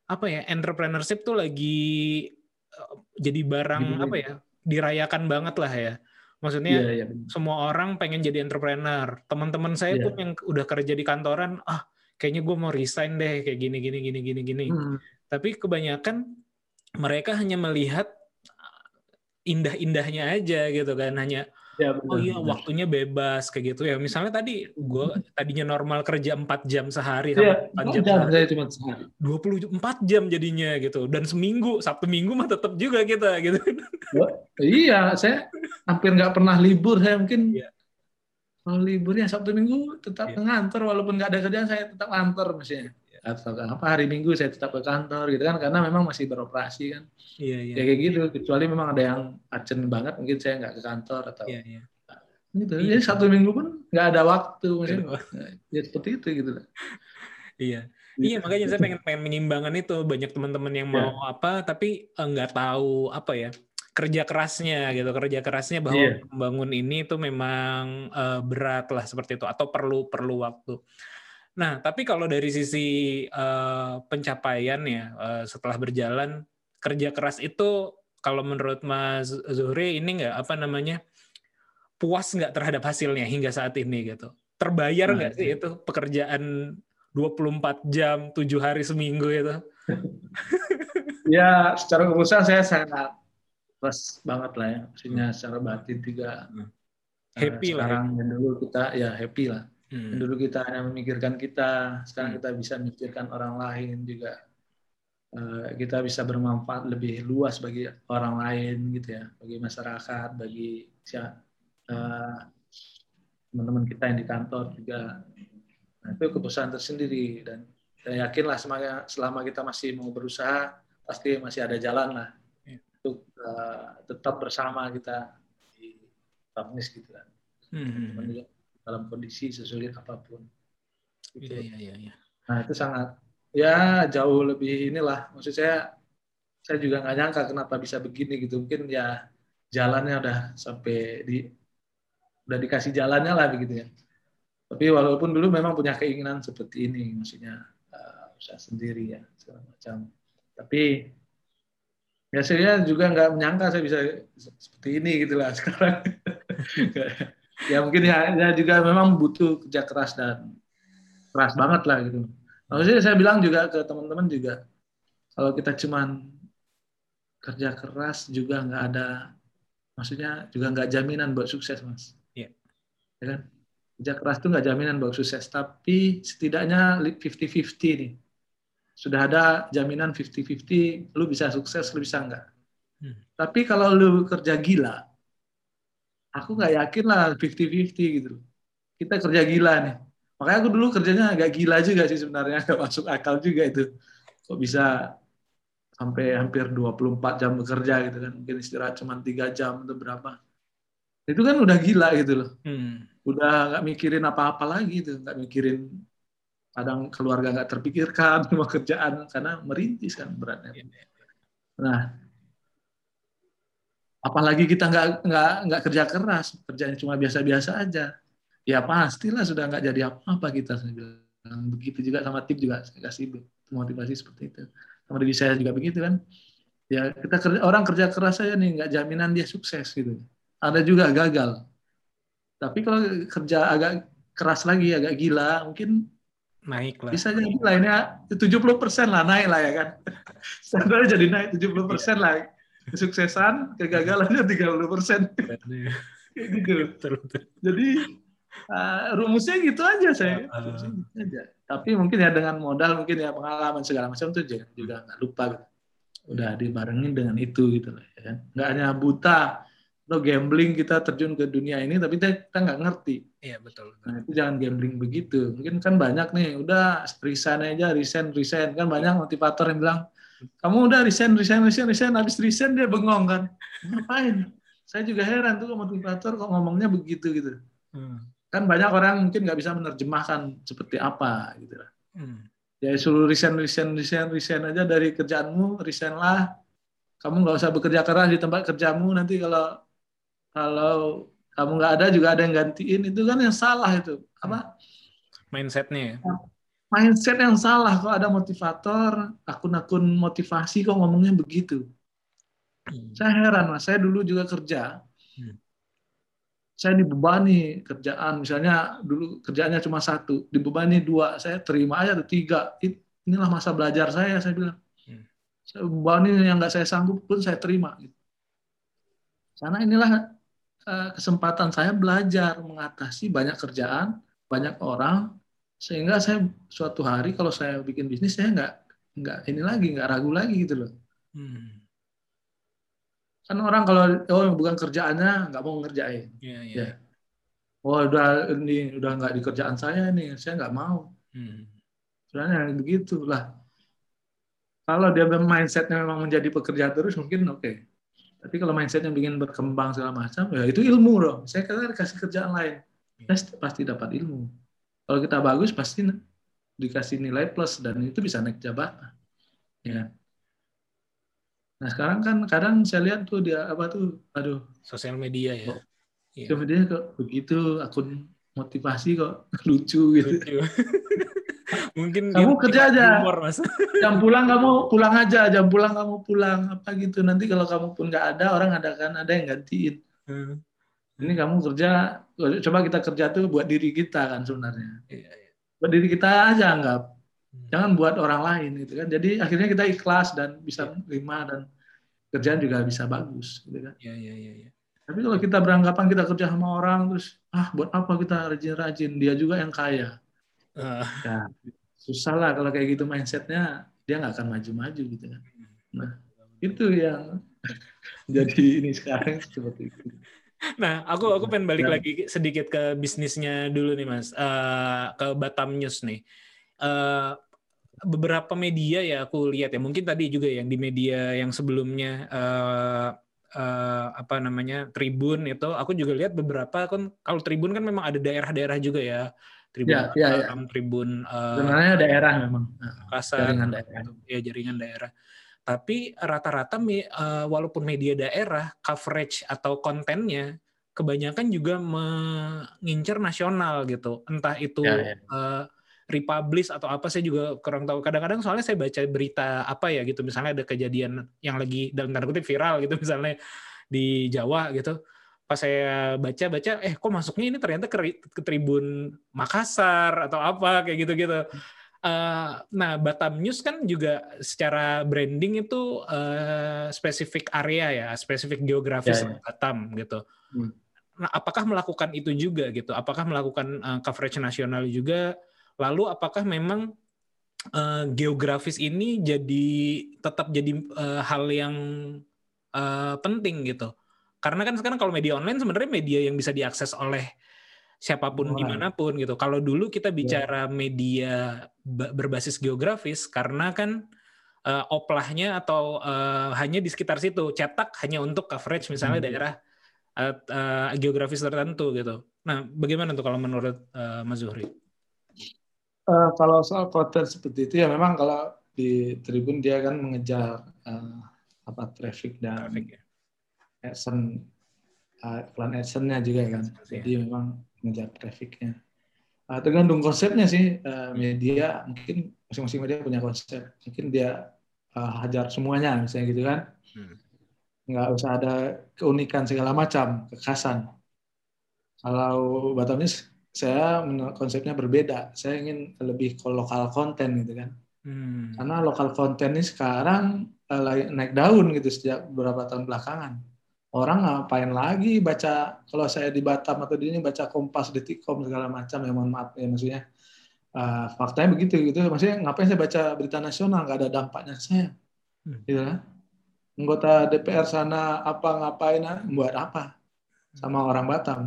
apa ya entrepreneurship tuh lagi eh, jadi barang Gitu-gitu. apa ya dirayakan banget lah ya. Maksudnya Iya, iya. benar. semua orang pengen jadi entrepreneur. Teman-teman saya Iya. pun yang udah kerja di kantoran, ah kayaknya gue mau resign deh kayak gini gini gini gini gini. Hmm. Tapi kebanyakan mereka hanya melihat uh, indah-indahnya aja gitu kan, hanya Iya, oh iya waktunya bebas kayak gitu ya. Misalnya tadi gue tadinya normal kerja 4 jam sehari Iya, sampai 4 jam, empat jam sehari, cuma sehari. 24 jam jadinya gitu. Dan seminggu, Sabtu Minggu mah tetap juga kita gitu. Iya, saya hampir nggak pernah libur. Saya mungkin Iya. kalau liburnya Sabtu Minggu tetap ke kantor walaupun nggak ada kerjaan saya tetap kantor misalnya. Atau apa hari Minggu saya tetap ke kantor gitu kan karena memang masih beroperasi kan. Iya iya. Ya kayak gitu. Kecuali memang ada yang urgent banget mungkin saya nggak ke kantor atau Iya iya. gitu. Iya. Jadi Sabtu Minggu pun nggak ada waktu misalnya. Nggak Ya seperti itu gitu. lah. Iya. Iya makanya saya pengen pengen menyeimbangkan itu banyak teman-teman yang mau Iya. apa tapi eh, nggak tahu apa ya kerja kerasnya gitu kerja kerasnya bahwa Iya. membangun ini tuh memang eh, berat lah seperti itu atau perlu perlu waktu. Nah tapi kalau dari sisi eh, pencapaian ya eh, setelah berjalan kerja keras itu kalau menurut Mas Zuhri ini nggak apa namanya puas nggak terhadap hasilnya hingga saat ini gitu terbayar Nah, nggak sih itu pekerjaan 24 jam, 7 hari seminggu itu. Ya secara urusan saya sangat plus banget lah ya. Maksudnya secara batin juga Happy lah ya. sekarang yang dulu kita ya happy lah. Hmm. Dulu kita hanya memikirkan kita, sekarang Hmm. kita bisa memikirkan orang lain juga. Eh, kita bisa bermanfaat lebih luas bagi orang lain gitu ya, bagi masyarakat, bagi eh, teman-teman kita yang di kantor juga. Nah, itu keputusan tersendiri dan saya yakinlah selama, selama kita masih mau berusaha pasti masih ada jalan lah Iya. untuk eh, tetap bersama kita di bisnis gitu kan. Hmm. Teman-teman juga dalam kondisi sesulit apa pun. Gitu. Iya, iya, iya, iya. Nah itu sangat ya jauh lebih inilah maksud saya saya juga nggak nyangka kenapa bisa begini gitu mungkin ya jalannya udah sampai di udah dikasih jalannya lah begitu ya tapi walaupun dulu memang punya keinginan seperti ini maksudnya uh, usaha sendiri ya segala macam tapi ya saya juga nggak menyangka saya bisa seperti ini gitulah sekarang ya mungkin ya, ya juga memang butuh kerja keras dan keras banget lah gitu Maksudnya saya bilang juga ke teman-teman juga kalau kita cuman kerja keras juga nggak ada maksudnya juga nggak jaminan buat sukses mas. Iya. Ya kan? Kerja keras itu nggak jaminan buat sukses tapi setidaknya 50-50 nih. Sudah ada jaminan 50-50 lu bisa sukses lu bisa nggak. Hmm. Tapi kalau lu kerja gila aku nggak yakin lah 50-50 gitu. Kita kerja gila nih. Makanya aku dulu kerjanya agak gila juga sih sebenarnya, agak masuk akal juga itu. Kok bisa sampai hampir 24 jam bekerja gitu kan mungkin istirahat cuma tiga jam atau berapa itu kan udah gila gitu loh Hmm. udah nggak mikirin apa-apa lagi tuh nggak mikirin kadang keluarga nggak terpikirkan cuma kerjaan karena merintis kan beratnya nah apalagi kita nggak nggak nggak kerja keras kerjanya cuma biasa-biasa aja. Ya pastilah sudah nggak jadi apa-apa kita saya bilang. Begitu juga sama tim juga saya kasih motivasi seperti itu. Sama diri saya juga begitu kan. Ya kita kerja orang kerja keras saya nih nggak jaminan dia sukses gitu. Ada juga gagal. Tapi kalau kerja agak keras lagi agak gila mungkin Naik lah. bisa jadi lah ini 70 persen lah naik lah ya kan. Standarnya jadi naik 70 persen lah kesuksesan kegagalannya 30 persen gitu Betul, betul. jadi uh, rumusnya gitu aja saya Uh. Rumusnya gitu aja tapi mungkin ya dengan modal mungkin ya pengalaman segala macam itu juga juga nggak lupa gitu. udah dibarengin dengan itu gitu lah ya kan nggak hanya buta lo gambling kita terjun ke dunia ini tapi kita kita nggak ngerti Iya betul. betul. Nah, itu jangan gambling begitu. Mungkin kan banyak nih, udah resign aja, resign, resign. Kan banyak motivator yang bilang, kamu udah resign, resign, resign, resign. Habis resign dia bengong kan. Ngapain? Saya juga heran tuh motivator kok ngomongnya begitu gitu. Hmm. Kan banyak orang mungkin nggak bisa menerjemahkan seperti apa gitu lah. Hmm. Ya suruh resign, resign, resign, resign aja dari kerjaanmu, resign lah. Kamu nggak usah bekerja keras di tempat kerjamu. Nanti kalau kalau kamu nggak ada juga ada yang gantiin itu kan yang salah itu apa Mindsetnya ya. Mindset yang salah kok ada motivator akun-akun motivasi kok ngomongnya begitu Hmm. saya heran mas saya dulu juga kerja Hmm. saya dibebani kerjaan misalnya dulu kerjaannya cuma satu dibebani dua saya terima aja tuh tiga inilah masa belajar saya saya bilang Hmm. saya bebani yang nggak saya sanggup pun saya terima gitu. karena inilah eh, kesempatan saya belajar mengatasi banyak kerjaan banyak orang sehingga saya suatu hari kalau saya bikin bisnis saya nggak nggak ini lagi nggak ragu lagi gitu loh. Hmm. kan orang kalau oh bukan kerjaannya nggak mau ngerjain. Iya, iya. Ya. oh udah ini udah nggak di kerjaan saya nih saya nggak mau. Hmm. sebenarnya begitu lah. Kalau dia mindsetnya memang menjadi pekerja terus mungkin oke. Tapi kalau mindsetnya bikin berkembang segala macam ya itu ilmu dong. Saya kata dikasih kerjaan lain. Saya pasti dapat ilmu kalau kita bagus pasti dikasih nilai plus dan itu bisa naik jabatan ya nah sekarang kan kadang saya lihat tuh dia apa tuh aduh Sosial media ya. Iya. kemudian kok begitu akun motivasi kok lucu gitu Lucu. Mungkin Kamu kerja aja. humor, Mas. jam pulang kamu pulang aja jam pulang kamu pulang apa gitu nanti kalau kamu pun nggak ada orang ada kan ada yang gantiin Hmm. Ini kamu kerja coba kita kerja tuh buat diri kita kan sebenarnya. Iya, iya. buat diri kita aja anggap. Hmm. jangan buat orang lain gitu kan. Jadi akhirnya kita ikhlas dan bisa menerima dan kerjaan juga bisa bagus gitu kan. Iya, iya, iya, iya. tapi kalau kita beranggapan kita kerja sama orang terus ah buat apa kita rajin-rajin? Dia juga yang kaya. Ah, ya susah lah kalau kayak gitu mindsetnya. Dia nggak akan maju-maju gitu kan. Nah itu yang jadi ini sekarang seperti itu Nah, aku aku pengen balik Dan- lagi sedikit ke bisnisnya dulu nih, Mas. Eh, ke Batam News nih. Eh, beberapa media ya aku lihat ya, mungkin tadi juga yang di media yang sebelumnya eh, eh, apa namanya Tribun itu, aku juga lihat beberapa kan kalau Tribun kan memang ada daerah-daerah juga ya. Tribun Ya, ya, ya. Tribun eh, sebenarnya daerah memang Nah, Makassar, jaringan daerah. ya jaringan daerah. Tapi rata-rata me- eh, walaupun media daerah coverage atau kontennya kebanyakan juga mengincar nasional gitu. Entah itu Ya, ya. eh, republish atau apa saya juga kurang tahu. Kadang-kadang soalnya saya baca berita apa ya gitu, misalnya ada kejadian yang lagi dalam tanda kutip viral gitu misalnya di Jawa gitu. Pas saya baca-baca, eh kok masuknya ini ternyata ke, ke Tribun Makassar atau apa kayak gitu-gitu. Eh, nah, Batam News kan juga secara branding itu eh, spesifik area ya, spesifik geografis Ya, ya. Batam gitu. Hmm. Nah, apakah melakukan itu juga gitu? Apakah melakukan eh, coverage nasional juga? Lalu apakah memang eh, geografis ini jadi tetap jadi eh, hal yang eh, penting gitu? Karena kan sekarang kalau media online sebenarnya media yang bisa diakses oleh siapa pun Orang. di mana pun gitu. Kalau dulu kita bicara media ba- berbasis geografis karena kan eh, oplahnya atau eh, hanya di sekitar situ. Cetak hanya untuk coverage misalnya Hmm. daerah eh, eh, geografis tertentu gitu. Nah, bagaimana tuh kalau menurut eh, Mas Zuhri? Eh, kalau soal konten seperti itu ya memang kalau di Tribun dia kan mengejar eh, apa traffic dan Traffic ya. action iklan actionnya juga kan. Iya. Jadi memang mengejar trafficnya. Eh, tergantung konsepnya sih eh, media mungkin masing-masing media punya konsep. Mungkin dia eh, hajar semuanya misalnya gitu kan. Hmm. Nggak usah ada keunikan segala macam, kekhasan. Kalau Batam ini saya konsepnya berbeda. Saya ingin lebih ke lokal konten gitu kan. Hmm. Karena lokal konten ini sekarang lagi naik daun gitu sejak beberapa tahun belakangan. Orang ngapain lagi baca kalau saya di Batam atau di ini baca Kompas, Detikcom segala macam ya mohon maaf ya maksudnya eh, faktanya begitu gitu. Maksudnya ngapain saya baca berita nasional nggak ada dampaknya saya. Hmm. Gitu kan. Anggota DPR sana apa ngapain ah, buat apa sama orang Batam.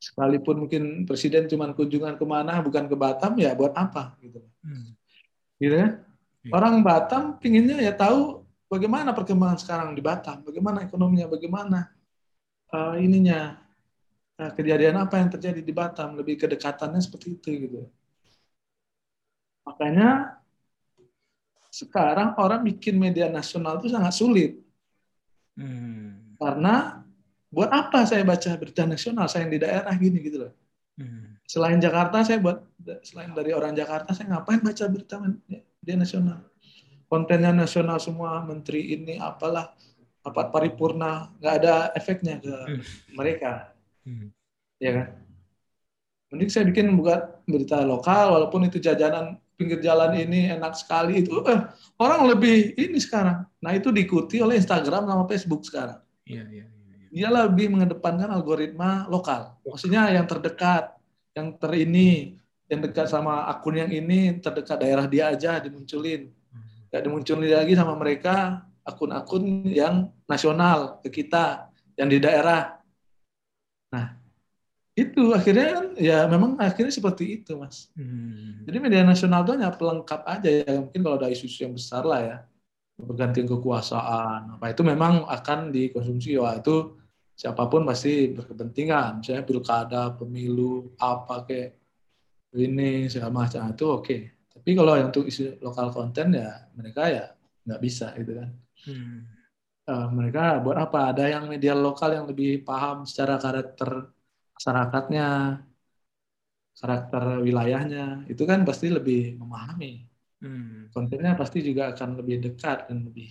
Sekalipun mungkin presiden cuma kunjungan ke mana bukan ke Batam ya buat apa gitu Hmm. gitu kan? Iya. Orang Batam pinginnya ya tahu bagaimana perkembangan sekarang di Batam, bagaimana ekonominya, bagaimana eh, ininya eh, kejadian apa yang terjadi di Batam, lebih kedekatannya seperti itu gitu. Makanya sekarang orang bikin media nasional itu sangat sulit Hmm. karena buat apa saya baca berita nasional saya yang di daerah gini gitu loh. Hmm. Selain Jakarta saya buat selain dari orang Jakarta saya ngapain baca berita media nasional. Kontennya nasional semua menteri ini apalah rapat paripurna nggak ada efeknya ke Hmm. mereka Hmm. ya kan. Mending saya bikin buat berita lokal walaupun itu jajanan pinggir jalan ini enak sekali itu eh, orang lebih ini sekarang. Nah itu diikuti oleh Instagram sama Facebook sekarang Iya, iya, iya. iya. dia lebih mengedepankan algoritma lokal. Maksudnya yang terdekat, yang terini, yang dekat sama akun yang ini, terdekat daerah dia aja dimunculin. Gak dimunculin lagi sama mereka akun-akun yang nasional ke kita, yang di daerah. Nah, itu akhirnya kan ya memang akhirnya seperti itu, Mas. Hmm. Jadi media nasional itu hanya pelengkap aja ya. Mungkin kalau ada isu-isu yang besar lah ya. Pergantian kekuasaan. Apa itu memang akan dikonsumsi. Wah itu siapa pun pasti berkepentingan. Misalnya pilkada, pemilu, apa kayak ini segala macam itu oke. Tapi kalau yang untuk isu lokal konten ya mereka ya nggak bisa gitu kan. Hmm. Eh, mereka buat apa? Ada yang media lokal yang lebih paham secara karakter masyarakatnya, karakter wilayahnya, itu kan pasti lebih memahami. Hmm. Kontennya pasti juga akan lebih dekat dan lebih,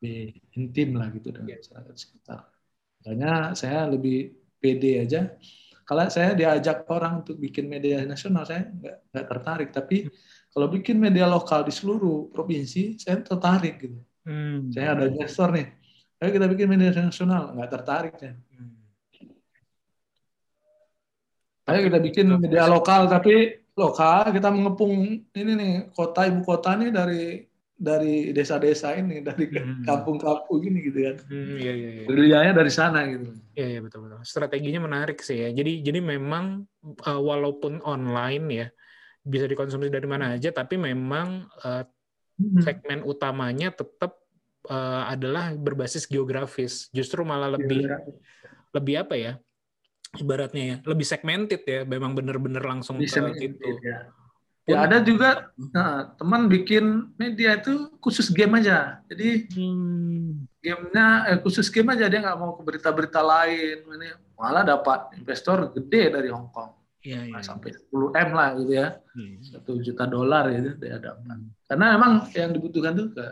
lebih intim lah gitu dengan Iya. masyarakat sekitar. Makanya saya lebih pede aja. Kalau saya diajak orang untuk bikin media nasional, saya nggak nggak tertarik. Tapi kalau bikin media lokal di seluruh provinsi, saya tertarik gitu. Hmm. Saya ada investor nih, ayo kita bikin media nasional, nggak tertarik saya. Hmm. Ayo kita bikin media lokal, tapi lokal kita mengepung ini nih kota ibu kota nih dari dari desa-desa ini, dari Hmm. kampung-kampung gini gitu kan. Hmm, iya, iya, iya. Dari sana gitu. Iya, iya betul betul. Strateginya menarik sih ya. Jadi jadi memang uh, walaupun online ya bisa dikonsumsi dari mana aja, tapi memang uh, Hmm. segmen utamanya tetap uh, adalah berbasis geografis. Justru malah lebih lebih apa ya? Ibaratnya ya, lebih segmented ya. Memang benar-benar langsung Bisa ke gitu. ya. Ya ada juga nah, teman bikin media itu khusus game aja. Jadi Hmm. gamenya eh, khusus game aja dia nggak mau ke berita-berita lain. Ini malah dapat investor gede dari Hong Kong Iya, iya. Nah, sampai 10 m lah gitu ya, Hmm. satu juta dolar gitu dia dapat. Karena emang yang dibutuhkan tuh ke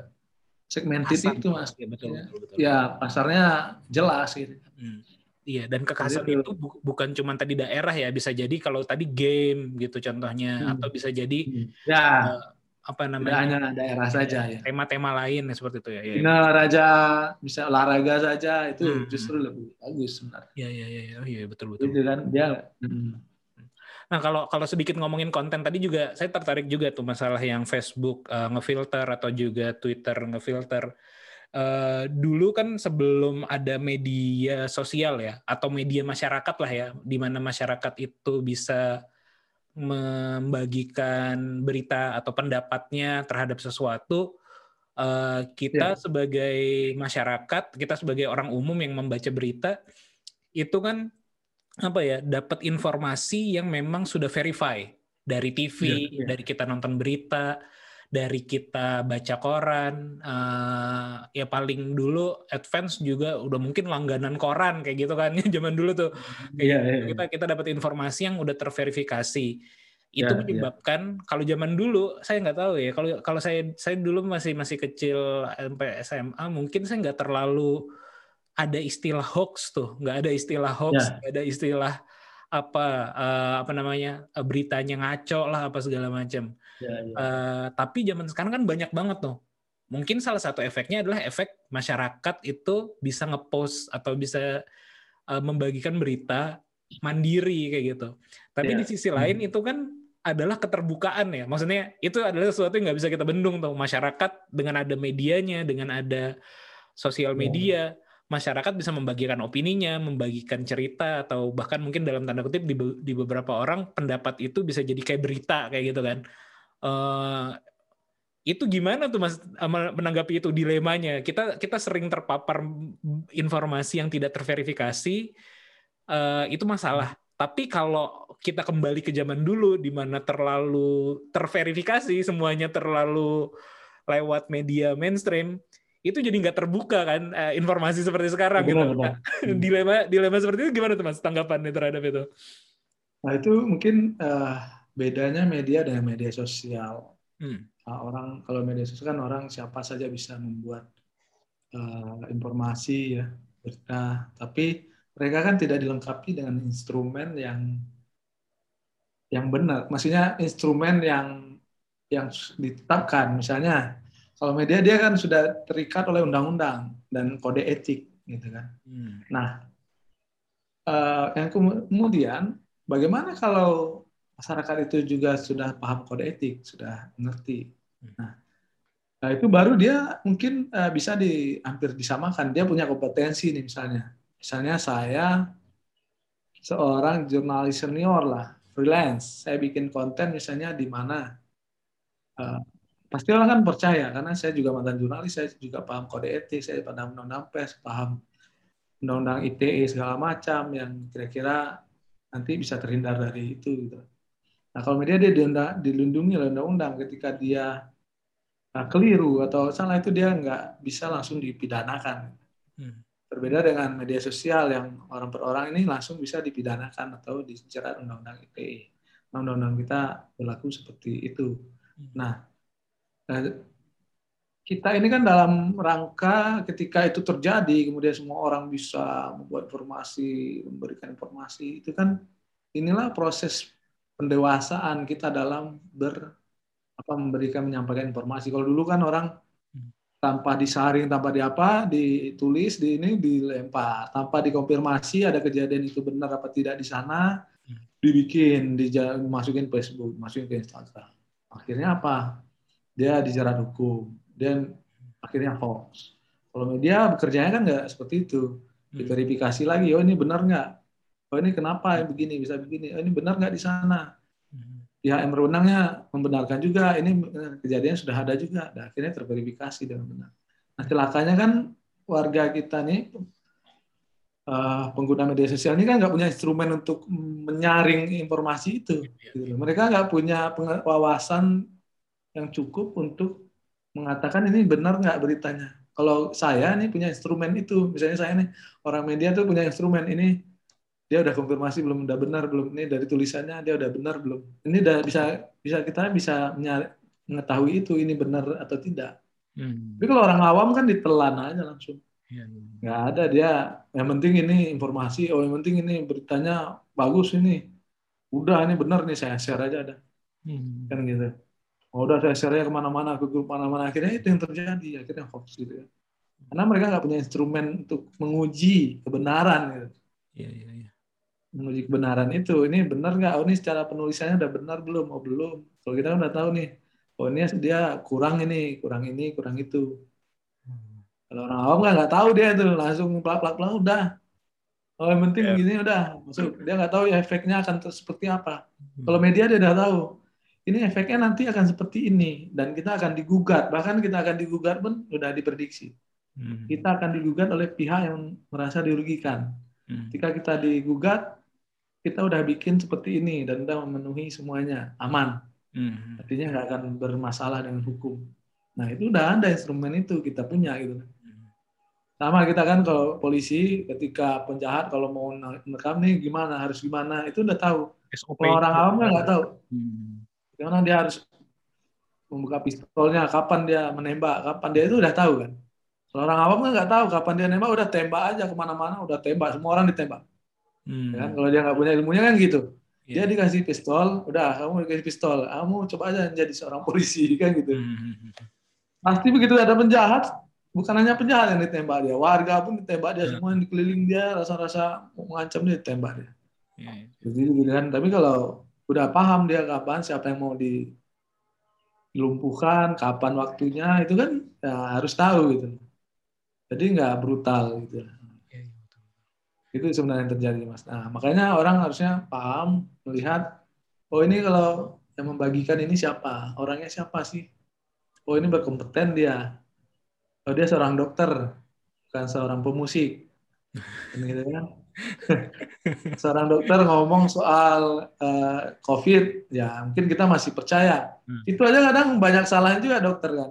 segmented Pasar. itu mas. Iya, betul, Ya. betul, betul. Ya pasarnya jelas gitu. Hmm. Iya, dan kekhasan Jadi itu bu- bukan cuma tadi daerah ya, bisa jadi kalau tadi game gitu contohnya, Hmm. atau bisa jadi Ya apa tidak namanya hanya daerah saja ya. tema-tema lain ya, seperti itu ya. Iya, Bina raja bisa olahraga saja itu Hmm. justru lebih bagus sebenarnya. iya, iya, iya, iya, iya, betul betul. Itu kan dia. Hmm. Nah kalau kalau sedikit ngomongin konten tadi juga saya tertarik juga tuh masalah yang Facebook eh, ngefilter atau juga Twitter ngefilter. Eh, dulu kan sebelum ada media sosial ya atau media masyarakat lah ya, di mana masyarakat itu bisa membagikan berita atau pendapatnya terhadap sesuatu, uh, kita ya. sebagai masyarakat, kita sebagai orang umum yang membaca berita, itu kan apa ya dapat informasi yang memang sudah verify dari TV, ya, ya. dari kita nonton berita, dari kita baca koran, uh, ya paling dulu advance juga udah mungkin langganan koran kayak gitu kan zaman dulu tuh kayak yeah, yeah, yeah. kita kita dapat informasi yang udah terverifikasi itu yeah, menyebabkan yeah. kalau zaman dulu saya nggak tahu ya kalau kalau saya saya dulu masih masih kecil sampai SMA mungkin saya nggak terlalu ada istilah hoax tuh nggak ada istilah hoax yeah. nggak ada istilah apa uh, apa namanya beritanya ngaco lah apa segala macam Ya, ya. Uh, tapi zaman sekarang kan banyak banget tuh. Mungkin salah satu efeknya adalah efek masyarakat itu bisa ngepost atau bisa uh, membagikan berita mandiri kayak gitu. Tapi ya. di sisi lain hmm. itu kan adalah keterbukaan ya. Maksudnya itu adalah sesuatu yang nggak bisa kita bendung tuh. Masyarakat dengan ada medianya, dengan ada sosial media, masyarakat bisa membagikan opininya, membagikan cerita atau bahkan mungkin dalam tanda kutip di, di beberapa orang pendapat itu bisa jadi kayak berita kayak gitu kan. Uh, itu gimana tuh mas menanggapi itu dilemanya? Kita kita sering terpapar informasi yang tidak terverifikasi, uh, itu masalah. Tapi kalau kita kembali ke zaman dulu, di mana terlalu terverifikasi, semuanya terlalu lewat media mainstream, itu jadi nggak terbuka kan uh, informasi seperti sekarang benar, gitu. Benar. dilema dilema seperti itu gimana tuh mas tanggapannya terhadap itu? Nah itu mungkin uh bedanya media dengan media sosial. Hmm. Nah, orang kalau media sosial kan orang siapa saja bisa membuat uh, informasi ya berita, tapi mereka kan tidak dilengkapi dengan instrumen yang yang benar. Maksudnya instrumen yang yang ditetapkan. Misalnya kalau media dia kan sudah terikat oleh undang-undang dan kode etik gitu kan. Hmm. Nah, uh, yang kemudian bagaimana kalau masyarakat itu juga sudah paham kode etik, sudah mengerti. Hmm. Nah, nah itu baru dia mungkin uh, bisa di hampir disamakan. Dia punya kompetensi nih misalnya. Misalnya saya seorang jurnalis senior lah, freelance. Saya bikin konten misalnya di mana uh, pasti orang kan percaya karena saya juga mantan jurnalis, saya juga paham kode etik, saya paham undang-undang pers, paham undang-undang ITE segala macam yang kira-kira nanti bisa terhindar dari itu gitu. Nah, kalau media dia dilindungi oleh undang-undang ketika dia nah, keliru atau salah itu dia nggak bisa langsung dipidanakan. Hmm. Berbeda dengan media sosial yang orang per orang ini langsung bisa dipidanakan atau dijerat undang-undang ITE. Nah, undang-undang kita berlaku seperti itu. Hmm. Nah, eh, kita ini kan dalam rangka ketika itu terjadi, kemudian semua orang bisa membuat informasi, memberikan informasi, itu kan inilah proses pendewasaan kita dalam ber apa memberikan menyampaikan informasi. Kalau dulu kan orang tanpa disaring, tanpa diapa, ditulis, di ini dilempar, tanpa dikonfirmasi ada kejadian itu benar apa tidak di sana, dibikin, dimasukin Facebook, masukin ke Instagram. Akhirnya apa? Dia dijerat hukum, dan akhirnya hoax. Kalau media bekerjanya kan nggak seperti itu, diverifikasi lagi, oh ini benar nggak? oh ini kenapa ya begini bisa begini? Oh, ini benar nggak di sana? Pihak yang berwenangnya membenarkan juga ini eh, kejadian sudah ada juga. Dan akhirnya terverifikasi dengan benar. Nah celakanya kan warga kita nih uh, pengguna media sosial ini kan nggak punya instrumen untuk menyaring informasi itu gitu. mereka nggak punya wawasan yang cukup untuk mengatakan ini benar nggak beritanya. Kalau saya nih punya instrumen itu misalnya saya nih orang media tuh punya instrumen ini dia udah konfirmasi belum udah benar belum ini dari tulisannya dia udah benar belum. Ini udah bisa bisa kita bisa mengetahui itu ini benar atau tidak. Hmm. tapi kalau orang awam kan ditelan aja langsung. Ya, ya. nggak ada dia yang penting ini informasi oh yang penting ini beritanya bagus ini. Udah ini benar nih saya share aja ada. Hmm. kan gitu oh, udah saya share ke mana-mana ke grup mana-mana akhirnya itu yang terjadi akhirnya hoax gitu ya karena mereka nggak punya instrumen untuk menguji kebenaran gitu. Ya, ya, ya menguji kebenaran itu ini benar nggak oh ini secara penulisannya udah benar belum oh belum kalau kita udah tahu nih oh ini dia kurang ini kurang ini kurang itu kalau orang awam nggak nggak tahu dia itu langsung plak plak plak udah Oh, yang penting Ya. gini udah masuk. Dia nggak tahu ya efeknya akan seperti apa. Kalau media dia udah tahu. Ini efeknya nanti akan seperti ini dan kita akan digugat. Bahkan kita akan digugat pun udah diprediksi. Hmm. Kita akan digugat oleh pihak yang merasa dirugikan. Hmm. Ketika kita digugat, kita udah bikin seperti ini dan udah memenuhi semuanya aman. Hmm. Artinya nggak akan bermasalah dengan hukum. Nah itu udah ada instrumen itu kita punya gitu. Sama kita kan kalau polisi ketika penjahat kalau mau nekam nih gimana harus gimana itu udah tahu. SOP. Kalau orang awam kan nggak tahu. Hmm. Gimana dia harus membuka pistolnya, kapan dia menembak, kapan dia itu udah tahu kan. Kalau orang awam kan nggak tahu kapan dia nembak, udah tembak aja ke mana-mana, udah tembak, semua orang ditembak. Hmm. Ya kan? Kalau dia nggak punya ilmunya kan gitu. Iya. Dia dikasih pistol, udah kamu dikasih pistol, kamu coba aja jadi seorang polisi kan gitu. Hmm. Pasti begitu ada penjahat, bukan hanya penjahat yang ditembak dia, warga pun ditembak dia, Hmm. semua yang dikeliling dia rasa-rasa mengancam dia ditembak dia. Iya. Gitu, gitu kan. Tapi kalau udah paham dia kapan siapa yang mau di dilumpuhkan, kapan waktunya itu kan ya harus tahu gitu. Jadi nggak brutal gitu. Iya, Itu sebenarnya yang terjadi mas. Nah makanya orang harusnya paham melihat, oh ini kalau yang membagikan ini siapa, orangnya siapa sih? Oh ini berkompeten dia. Oh dia seorang dokter, bukan seorang pemusik. Gitu kan? seorang dokter ngomong soal eh, COVID, ya mungkin kita masih percaya. Hmm. Itu aja kadang banyak salahnya juga dokter kan.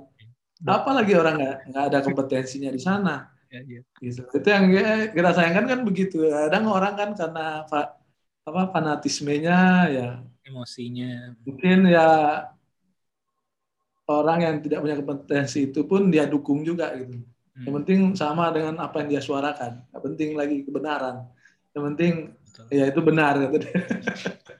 Apalagi orang nggak nggak ada kompetensinya di sana. Iya, iya. Gitu. Itu yang kita sayangkan kan begitu. Kadang orang kan karena fa- apa fanatismenya ya Emosinya. mungkin ya orang yang tidak punya kompetensi itu pun dia dukung juga gitu. Hmm. Yang penting sama dengan apa yang dia suarakan. Yang penting lagi kebenaran. Yang penting Betul. ya itu benar gitu.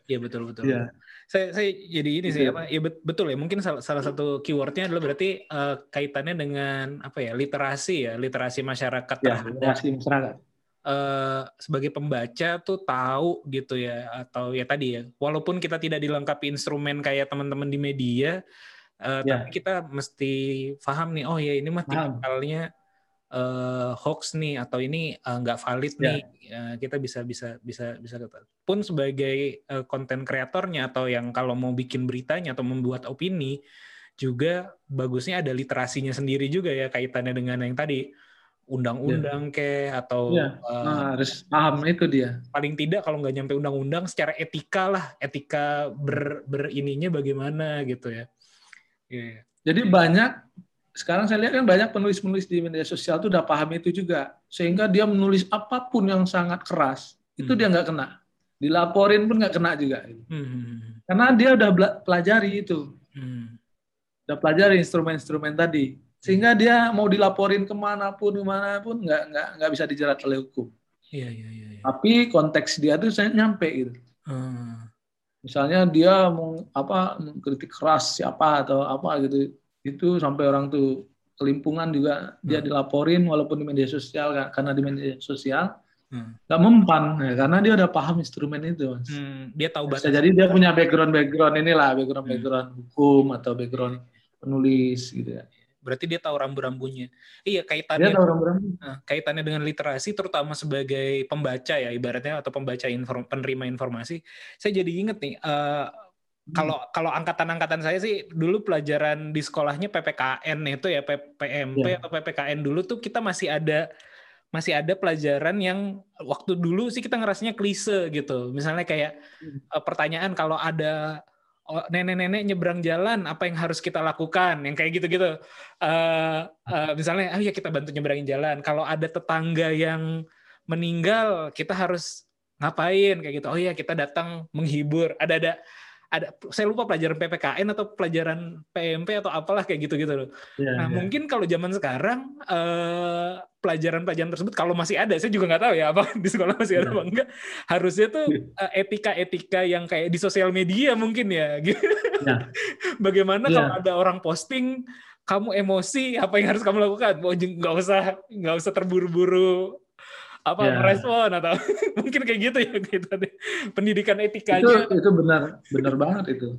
Iya betul betul. Iya. Saya saya jadi ini sih Gitu. apa? Ya bet- betul ya. Mungkin salah, salah satu keywordnya adalah berarti eh, kaitannya dengan apa ya? Literasi ya, literasi masyarakat Ya, terhadap reaksi masyarakat. eh, sebagai pembaca tuh tahu gitu ya atau ya tadi ya walaupun kita tidak dilengkapi instrumen kayak teman-teman di media eh, Ya. tapi kita mesti paham nih oh ya ini mah tipikalnya eh, hoax nih atau ini eh, nggak valid Ya. nih Eh, kita bisa bisa bisa bisa pun sebagai konten kreatornya atau yang kalau mau bikin beritanya atau membuat opini juga bagusnya ada literasinya sendiri juga ya kaitannya dengan yang tadi undang-undang ke atau Ya. eh, Nah, harus paham itu dia. paling tidak kalau nggak nyampe undang-undang secara etika lah etika ber berininya bagaimana gitu ya Iya. Jadi banyak sekarang saya lihat kan banyak penulis-penulis di media sosial tuh udah paham itu juga sehingga dia menulis apa pun yang sangat keras itu Hmm. dia nggak kena dilaporin pun nggak kena juga Hmm. karena dia udah pelajari itu Hmm. udah pelajari instrumen-instrumen tadi sehingga dia mau dilaporin ke mana pun ke mana pun nggak nggak nggak bisa dijerat oleh hukum Iya iya iya. iya. tapi konteks dia tuh saya nyampe gitu Hmm. misalnya dia mau apa mengkritik keras siapa atau apa gitu itu sampai orang tuh kelimpungan juga dia Hmm. dilaporin walaupun di media sosial karena di media sosial Hmm. mempan ya, karena dia udah paham instrumen itu mas. Hmm. Dia tahu batas. jadi dia punya background background inilah background Hmm. background hukum atau background penulis gitu ya Berarti dia tahu rambu-rambunya. Iya dia kaitannya tahu orang Nah, kaitannya dengan literasi terutama sebagai pembaca ya ibaratnya atau pembaca inform, penerima informasi saya jadi inget nih eh, kalau kalau angkatan-angkatan saya sih dulu pelajaran di sekolahnya PPKN itu ya PMP Ya. atau PPKN dulu tuh kita masih ada masih ada pelajaran yang waktu dulu sih kita ngerasanya klise gitu. Misalnya kayak eh, pertanyaan kalau ada nenek-nenek nyebrang jalan apa yang harus kita lakukan? Yang kayak gitu-gitu. Eh, eh, misalnya oh ya kita bantu nyebrangin jalan. Kalau ada tetangga yang meninggal kita harus ngapain? Kayak gitu. Oh ya kita datang menghibur. Ada ada ada saya lupa pelajaran PPKN atau pelajaran PMP atau apalah kayak gitu-gitu loh. ya, Nah, ya. mungkin kalau zaman sekarang eh, pelajaran-pelajaran tersebut kalau masih ada, saya juga nggak tahu ya apa di sekolah masih ada Ya. apa enggak. Harusnya tuh eh, etika-etika yang kayak di sosial media mungkin ya. gitu. Ya. Bagaimana Ya. kalau ada orang posting kamu emosi, apa yang harus kamu lakukan? Jeng- nggak usah nggak usah terburu-buru apa Ya. merespon atau mungkin kayak gitu ya gitu deh. Pendidikan itu etikanya. itu benar benar banget itu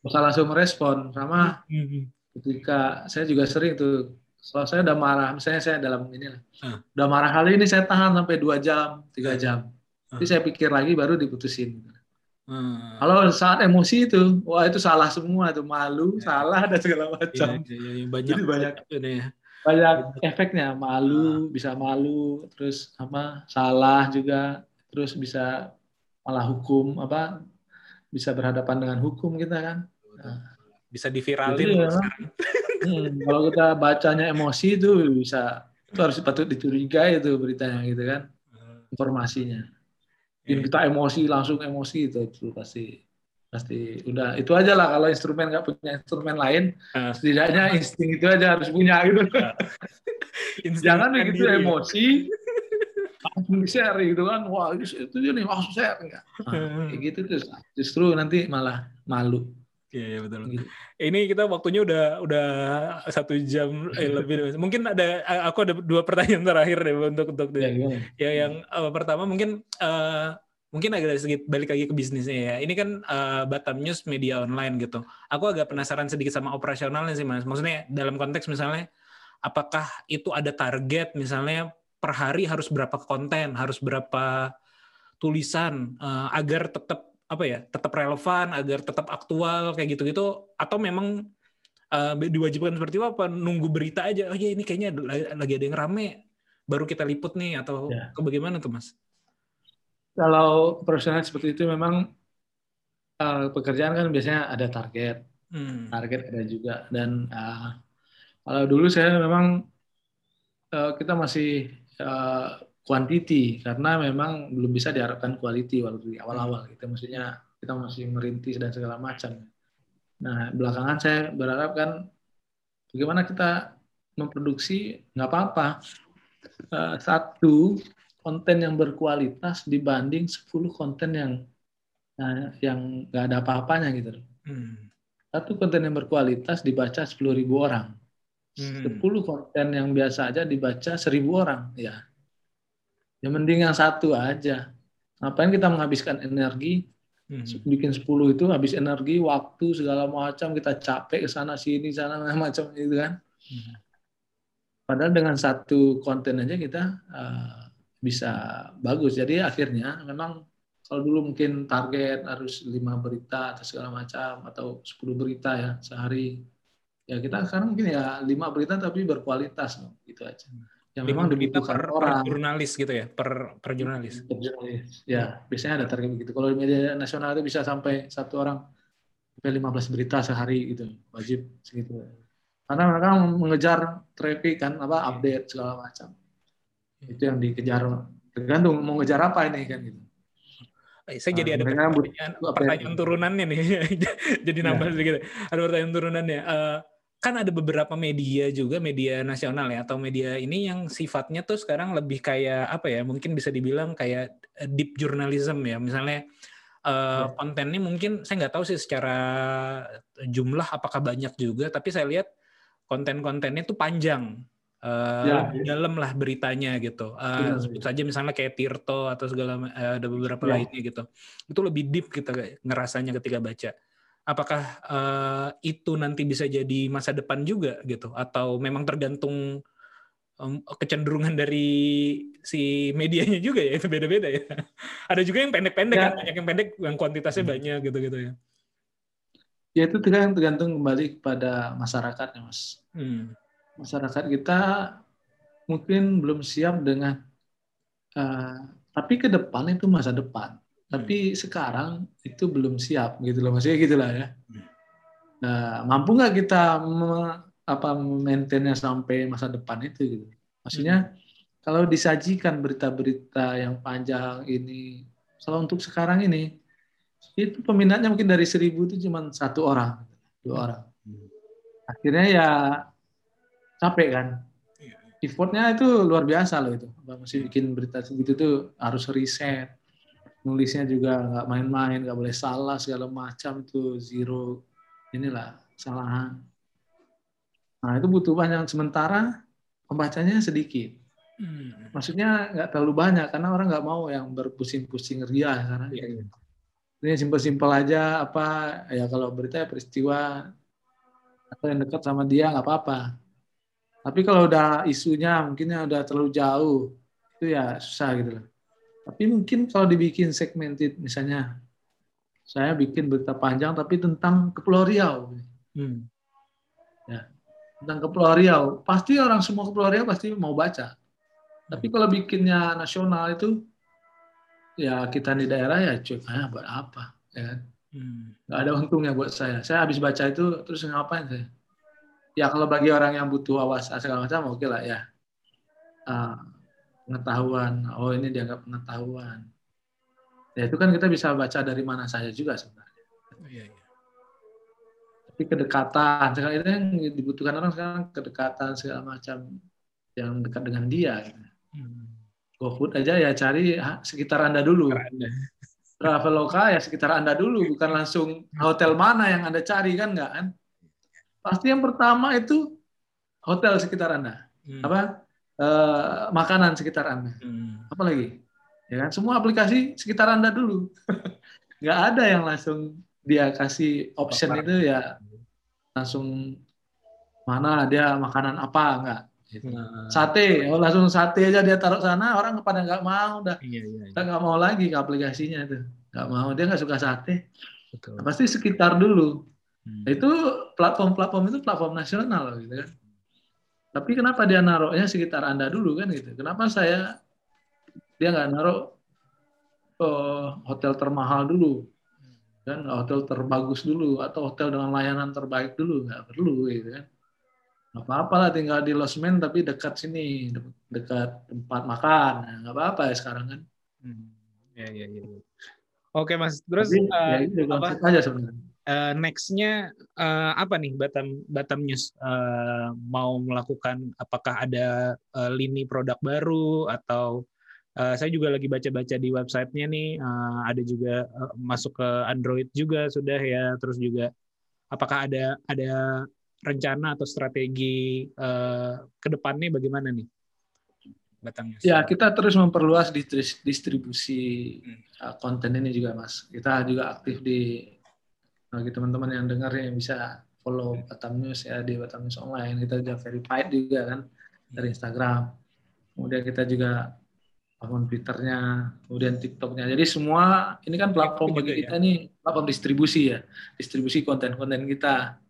bisa langsung merespon sama Hmm. ketika saya juga sering tuh kalau saya udah marah, misalnya saya dalam ini lah, Ah. udah marah kali ini saya tahan sampai dua jam, tiga jam. Ah. Jadi saya pikir lagi baru diputusin. Hmm. Kalau saat emosi itu, wah itu salah semua itu malu, salah dan segala macam. iya, iya, banyak Jadi banyak. itu nih ya. Banyak efeknya, Ah. malu, bisa malu, terus apa salah juga, terus bisa malah hukum apa bisa berhadapan dengan hukum kita kan. bisa diviralin ya. Hmm, kalau kita bacanya emosi itu bisa itu harus patut dicurigai itu beritanya gitu kan informasinya. Bikin Iya. kita emosi langsung emosi itu itu pasti pasti udah itu aja lah kalau instrumen nggak punya instrumen lain Ah. setidaknya insting itu aja harus punya gitu. Insting Jangan kan begitu diri ya. emosi langsung share gitu kan wah itu dia nih langsung share enggak. Nah, kayak gitu terus justru nanti malah malu. Iya, iya, betul. Gitu. Ini kita waktunya udah udah satu jam eh, lebih. Mungkin ada aku ada dua pertanyaan terakhir deh untuk untuk Ya, gimana? ya yang eh, pertama mungkin eh, mungkin agak sedikit balik lagi ke bisnisnya ya. Ini kan eh, Batam News media online gitu. Aku agak penasaran sedikit sama operasionalnya sih mas. Maksudnya dalam konteks misalnya, apakah itu ada target misalnya per hari harus berapa konten, harus berapa tulisan eh, agar tetap apa ya, tetap relevan, agar tetap aktual kayak gitu-gitu, atau memang eh, diwajibkan seperti itu apa nunggu berita aja? Oh ya ini kayaknya lagi ada yang rame, baru kita liput nih atau Ya. bagaimana tuh mas? Kalau profesional seperti itu memang eh, pekerjaan kan biasanya ada target, Hmm. target ada juga. Dan eh, kalau dulu saya memang eh, kita masih quantity. Karena memang belum bisa diharapkan quality waktu di awal-awal gitu. Maksudnya kita masih merintis dan segala macam. Nah belakangan saya berharap kan bagaimana kita memproduksi nggak apa-apa. Satu konten yang berkualitas dibanding 10 konten yang eh, yang nggak ada apa-apanya gitu. Hmm. Satu konten yang berkualitas dibaca 10.000 orang. Hmm. 10 konten yang biasa aja dibaca 1.000 orang. Ya. Ya mending yang satu aja. Ngapain kita menghabiskan energi Hmm. bikin 10 itu habis energi, waktu segala macam kita capek ke sana sini sana macam itu kan. Hmm. Padahal dengan satu konten aja kita uh, bisa bagus. Jadi akhirnya memang kalau dulu mungkin target harus lima berita atau segala macam atau 10 berita ya sehari. Ya kita sekarang mungkin ya lima berita tapi berkualitas loh, gitu aja. Yang memang berita per, per orang. jurnalis gitu ya, per per jurnalis. Per jurnalis. Ya, biasanya ada target begitu. Kalau di media nasional itu bisa sampai satu orang sampai 15 berita sehari gitu, wajib segitu. Karena mereka mengejar traffic kan, apa update segala macam. Itu yang dikejar. Tergantung mau ngejar apa ini kan gitu. Eh, Saya jadi Ah, ada mereka pertanyaan, ya? pertanyaan turunannya nih. jadi nambah Ya. sedikit. Ada pertanyaan turunannya. Eh, kan ada beberapa media juga, media nasional ya, atau media ini yang sifatnya tuh sekarang lebih kayak apa ya? Mungkin bisa dibilang kayak eh, deep journalism ya. Misalnya Ya. kontennya mungkin saya nggak tahu sih secara jumlah apakah banyak juga, tapi saya lihat konten-kontennya tuh panjang. Eh, Ya. lebih dalam lah beritanya gitu. Eh, Benar, sebut saja misalnya kayak Tirto atau segala eh, ada beberapa Ya. lainnya gitu. Itu lebih deep kita ngerasanya ketika baca. Apakah eh, itu nanti bisa jadi masa depan juga gitu atau memang tergantung em, kecenderungan dari si medianya juga ya itu beda-beda ya. Ada juga yang pendek-pendek Ya. kan, banyak yang pendek yang kuantitasnya banyak gitu-gitu ya. Ya itu tergantung kembali kepada masyarakatnya mas. Hmm. Masyarakat kita mungkin belum siap dengan, eh, tapi ke depan itu masa depan. Tapi sekarang itu belum siap gitu loh, maksudnya gitulah ya. Nah, mampu nggak kita me- apa maintainnya sampai masa depan itu gitu. Maksudnya kalau disajikan berita-berita yang panjang ini, kalau untuk sekarang ini itu peminatnya mungkin dari seribu itu cuma satu orang, dua orang. Akhirnya ya capek kan. Effortnya itu luar biasa loh itu. Masih bikin berita segitu tuh harus riset, nulisnya juga nggak main-main, nggak boleh salah segala macam itu zero inilah kesalahan. Nah itu butuh banyak sementara pembacanya sedikit. Hmm. Maksudnya nggak terlalu banyak karena orang nggak mau yang berpusing-pusing ria sekarang. Iya, iya. Ini simpel-simpel aja apa ya kalau berita ya peristiwa atau yang dekat sama dia nggak apa-apa. Tapi kalau udah isunya mungkinnya udah terlalu jauh, itu ya susah gitu loh. Tapi mungkin kalau dibikin segmented, misalnya saya bikin berita panjang tapi tentang Kepulauan Riau, Hmm. tentang Kepulauan Riau, pasti orang semua Kepulauan Riau pasti mau baca. Tapi kalau bikinnya nasional itu, ya kita di daerah ya cuy, ah, buat apa? Ya kan? Hmm. nggak ada untungnya buat saya. Saya habis baca itu terus ngapain saya? Ya kalau bagi orang yang butuh awas segala macam oke lah ya. Ah, pengetahuan, oh ini dianggap pengetahuan. Ya itu kan kita bisa baca dari mana saja juga sebenarnya. Iya, iya. Tapi kedekatan, sekarang itu yang dibutuhkan orang sekarang kedekatan segala macam yang dekat dengan dia. gitu. Hmm. GoFood aja ya cari sekitar anda dulu. Traveloka ya sekitar anda dulu, bukan langsung hotel mana yang anda cari kan nggak kan? Pasti yang pertama itu hotel sekitar anda, Hmm. apa eh, makanan sekitar anda, Hmm. apa lagi? Ya kan semua aplikasi sekitar anda dulu. nggak ada yang langsung dia kasih option Papar. itu ya langsung mana dia makanan apa enggak gitu. Nah, sate oh langsung sate aja dia taruh sana orang pada nggak mau dah iya, iya, iya. nggak mau lagi ke aplikasinya itu nggak mau dia nggak suka sate Betul. Nah, pasti sekitar dulu Hmm. itu platform-platform itu platform nasional gitu kan tapi kenapa dia naruhnya sekitar anda dulu kan gitu kenapa saya dia nggak naruh oh, hotel termahal dulu kan hotel terbagus dulu atau hotel dengan layanan terbaik dulu nggak perlu gitu kan nggak apa-apa lah tinggal di losmen tapi dekat sini de- dekat tempat makan Nah, nggak apa-apa ya sekarang kan Hmm. Iya, iya, iya. Oke, Mas. Terus Tapi, eh, ya itu apa aja sebenarnya eh, next-nya eh, apa nih Batam Batam News Eh, mau melakukan apakah ada eh, lini produk baru atau eh, saya juga lagi baca-baca di websitenya nih eh, ada juga eh, masuk ke Android juga sudah ya terus juga apakah ada ada rencana atau strategi eh, ke depannya bagaimana nih Batam News? Ya, kita terus memperluas distribusi Hmm. uh, konten ini juga, Mas. Kita juga aktif di bagi teman-teman yang dengar yang bisa follow Batam News ya di Batam News Online. Kita juga verified juga kan dari Instagram. Kemudian kita juga bangun Twitternya, kemudian TikToknya. Jadi semua ini kan platform bagi ya? kita nih platform distribusi ya, distribusi konten-konten kita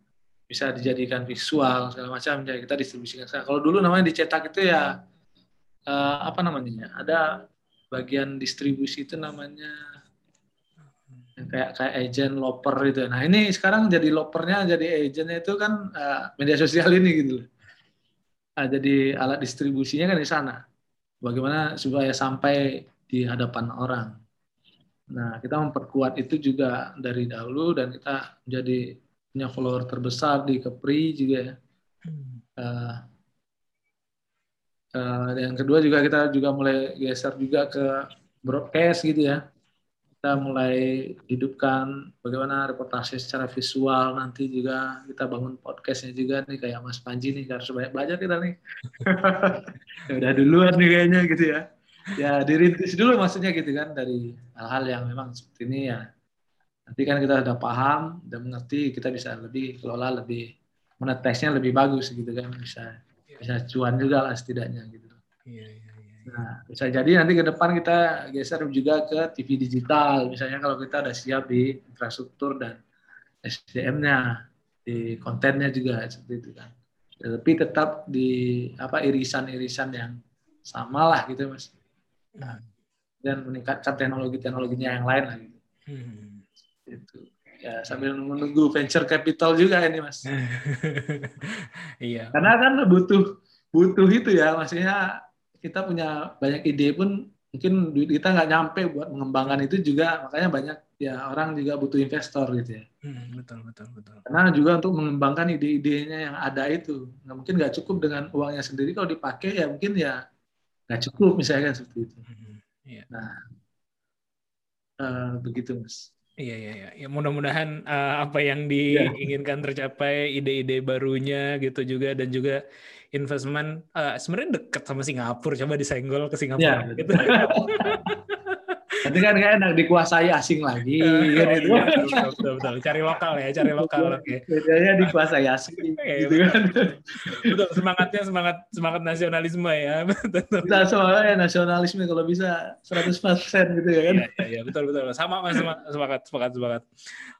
bisa dijadikan visual segala macam. Jadi kita distribusikan. sekarang. Kalau dulu namanya dicetak itu ya eh, apa namanya? Ada bagian distribusi itu namanya kayak kayak agent loper itu. Nah ini sekarang jadi lopernya jadi agentnya itu kan eh, media sosial ini gitu. loh. Nah, jadi alat distribusinya kan di sana. Bagaimana supaya sampai di hadapan orang. Nah kita memperkuat itu juga dari dahulu dan kita menjadi punya follower terbesar di Kepri juga ya. Eh, eh, yang kedua juga kita juga mulai geser juga ke broadcast gitu ya. Kita mulai hidupkan bagaimana reportase secara visual nanti juga kita bangun podcastnya juga nih kayak Mas Panji nih harus banyak belajar kita nih. ya udah duluan nih kayaknya gitu ya. Ya dirintis dulu maksudnya gitu kan dari hal-hal yang memang seperti ini ya. Nanti kan kita udah paham, udah mengerti, kita bisa lebih kelola lebih monetasinya lebih bagus gitu kan bisa bisa cuan juga lah setidaknya gitu. Iya, iya. Nah, bisa jadi nanti ke depan kita geser juga ke TV digital misalnya kalau kita udah siap di infrastruktur dan SDM-nya di kontennya juga seperti itu kan. Tapi tetap di apa irisan-irisan yang sama lah gitu mas Hmm. dan meningkatkan teknologi-teknologinya yang lain lah gitu. Hmm. Gitu. Ya sambil menunggu venture capital juga ini mas. Iya. Karena kan butuh butuh itu ya, maksudnya kita punya banyak ide pun mungkin duit kita nggak nyampe buat mengembangkan itu juga, makanya banyak ya orang juga butuh investor gitu ya. Hmm, betul betul betul. Karena juga untuk mengembangkan ide-idenya yang ada itu, nggak mungkin nggak cukup dengan uangnya sendiri kalau dipakai ya mungkin ya nggak cukup misalnya seperti itu. Hmm, Iya. Eh, begitu mas. Iya iya iya. Ya, mudah-mudahan eh, apa yang Iya. diinginkan tercapai, ide-ide barunya gitu juga dan juga investment eh, sebenarnya dekat sama Singapura. Coba disenggol ke Singapura Iya, gitu. Nanti kan nggak enak dikuasai asing lagi. Kan iya, itu. betul, betul, betul, betul. Cari lokal ya, cari lokal. Oke. Bedanya dikuasai asing Iya, gitu kan. Betul, semangatnya semangat semangat nasionalisme ya. Betul. Kita soalnya nasionalisme kalau bisa 100% gitu ya kan. Iya, iya, iya, betul, betul. Sama Mas, Sem- semangat, semangat, semangat.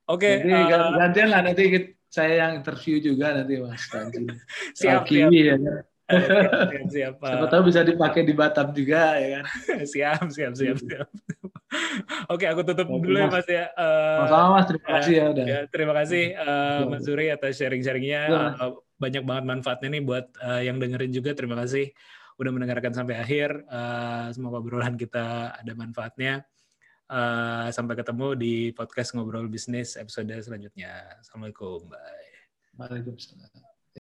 Oke, Jadi eh, gan- gantian lah nanti kita- saya yang interview juga nanti Mas Tanji. siap, siap, kiwi ya kan. Siap, siap, siap. Siapa tahu bisa dipakai di Batam juga ya kan. siap, siap, siap, siap. Oke, aku tutup Oke, dulu ya Mas. Mas ya. Eh, Sama-sama Mas, terima kasih ya udah. Ya, terima kasih eh, Mas Zuri atas sharing-sharingnya. Ya. Eh, banyak banget manfaatnya nih buat eh, yang dengerin juga. Terima kasih udah mendengarkan sampai akhir. Eh, semoga obrolan kita ada manfaatnya. Eh, sampai ketemu di podcast Ngobrol Bisnis episode selanjutnya. Assalamualaikum. Bye. Waalaikumsalam.